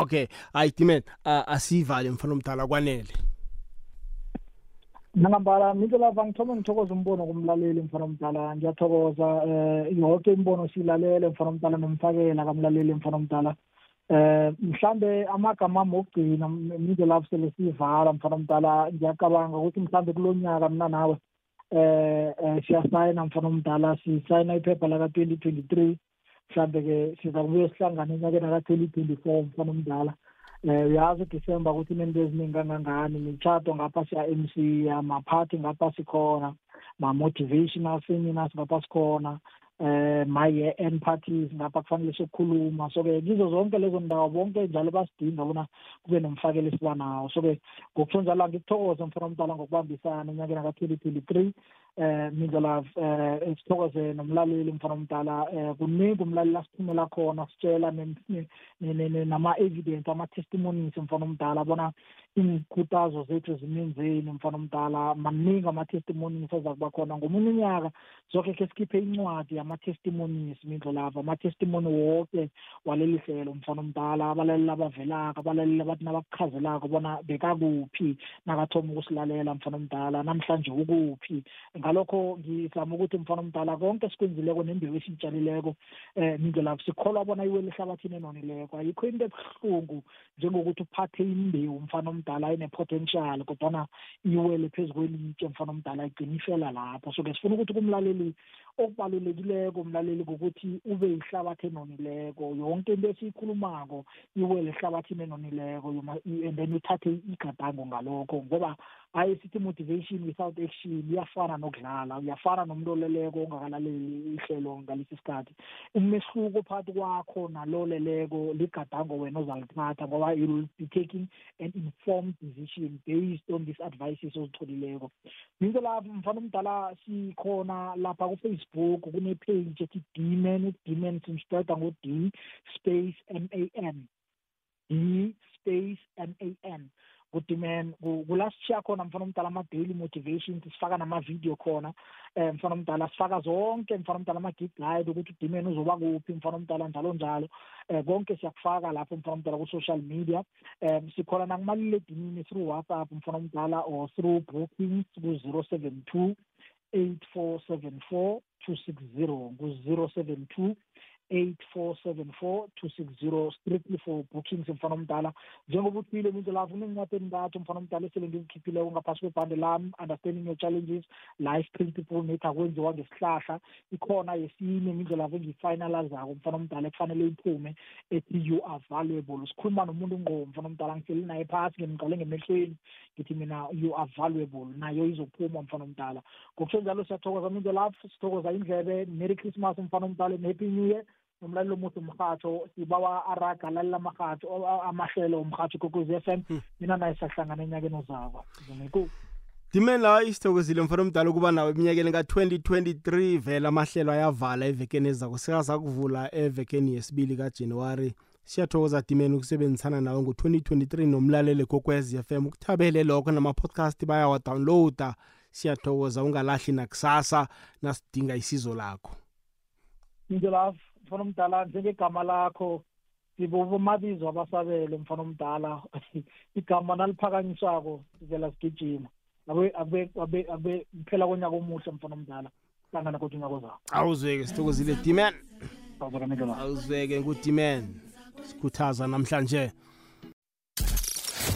Okay hayi dimen asiyivale mfana omdala kwanele. Nangambala minto lava ngithoma ngithokoza umbono kumlaleli mfana omdala. Ngiyathokoza um yonke imbono siyilalele mfana omdala nomfakela kamlaleli mfana omdala. Eh mhlambe amagama ami okugcina minto lapho sele siyivala mfana omdala. Ngiyacabanga ukuthi mhlambe kulonyaka mina nawe eh eh, siyasayina mfana omdala sisayina iphepha laka 2023 mhlambe ke siza kubuye sihlangane enyakeni aka 2024 mfana omdala. Eh uyazi uDecember ukuthi inento eziningi kangangani mitshato ngapha siya MC amaphathi ngapha sikhona ma motivational seminars ngapha sikhona eh my year end parties ngapha kufanele sokukhuluma so ke kizo zonke lezo ndawo bonke njalo basidinga bona kube nomfakelo esiba nawo. So ke ngokusho njalo ngikuthokoze mfana omdala ngokubambisana enyakeni ka 2023 eh mindlela eh sithokoze nomlaleli mfana omdala eh kuningi umlaleli asithumela khona sitshela nama evidence ama testimonies mfana omdala bona inkuthazo zethu zimenzeni mfana omdala. Maningi ama testimonies azakuba khona. Ngomunye unyaka zonke ke sikhiphe incwadi yama testimonies mindlolava ama testimony wonke waleli hlelo mfana omdala. Abalaleli abavelako abalaleli abathi nabakuchazelako bona bekakuphi nakathoma ukusilalela mfana omdala. Namhlanje ukuphi? Ngalokho ngizama ukuthi mfana omdala konke sikwenzileko nembewu esiyitshalileko um mindlelapho sikholwa bona iwele ehlabathini enonileko. Ayikho into ebuhlungu njengokuthi uphathe imbewu mfana omdala ine-potential kodwana iwele phezu kwelitshe mfana omdala igcina ifela lapho. So ke sifuna ukuthi kumlaleli okubalulekileko umlaleli ngokuthi ube yihlabathi enonileko. Yonke into esiyikhulumako iwele ehlabathini enonileko and then uthathe igadango ngalokho ngoba hayi sithi motivation without action iyafana nokudlala uyafana nomuntu oleleko ongakalaleli ihlelo ngalesi sikhathi. Umehluko phakathi kwakho naloleleko ligadango wena ozalithatha ngoba you will be taking an informed decision based on these advices ozitholileko. Yinto lapho mfana omdala sikhona lapha kufacebook kune-page ethi dman dman simspreda ngo-d space m a n. D space m a n. kudimen kula sishiya khona mfana omdala ama-daily motivations sifaka nama-video khona um mfana omdala sifaka zonke mfana omdala ama-gig guide ukuthi udimen uzoba kuphi mfana omdala njalo njalo. Um konke siyakufaka lapho mfana omdala ku-social media. Um sikhona nakumaliledinini through whatsapp mfana omdala or through bookings ku-zero seven two eight four seven four two six zero ku-zero seven two 8474 strictly for bookings mfana omdala. Njengoba uthile mindlo lavu kunencwadi entathu mfana omdala esele ngizikhiphileko ngaphasi kwebhande lami understanding your challenges life principle nethi akwenziwa ngesihlahla. Ikhona yesine mindlo lavu engiyifinalizako mfana omdala ekufanele iphume ethi you are valuable. Sikhuluma nomuntu ngqo mfana omdala ngihleli naye phasi ngimqale ngemehlweni ngithi mina you are valuable. Nayo izophuma mfana omdala. Ngokusho njalo siyathokoza mindlo lavu sithokoza indlebe merry christmas mfana omdala and happy new year. Nomlaleli omuhle umrhatsho sibawa araga lalela amarhatsho amahlelo omrhatsho kokwezi f m. Mina naye siyahlangana enyakeni ozako. Ngiku dimen la isithokozile mfana omdala ukuba nawe eminyakeni ka-2023 vele amahlelo ayavala evekeni ezako. Sekaza kuvula evekeni yesibili kajanuwari. Siyathokoza dimen ukusebenzisana nawe ngo-2023 nomlaleli kokwez f m. Ukuthabele lokho nama-podcast bayawadownloada. Siyathokoza ungalahli nakusasa nasidinga isizo lakho. Into lafu mfana omdala njengegama lakho sibomabizo abasabele mfana omdala. Igama naliphakanyiswako sivela sigijima. Abe abe abe abe phela konyaka omuhle mfana omdala. Hlangana kodwa unyaka ozako awuzweke sithokozile dimen awuzweke mindlela awuzweke ngudimen sikhuthaza namhlanje.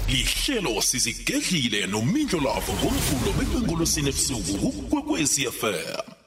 Lihlelo sizigedlile nomindlo lavo ngomvulo bekwengolosini ebusuku kukwekwezi fm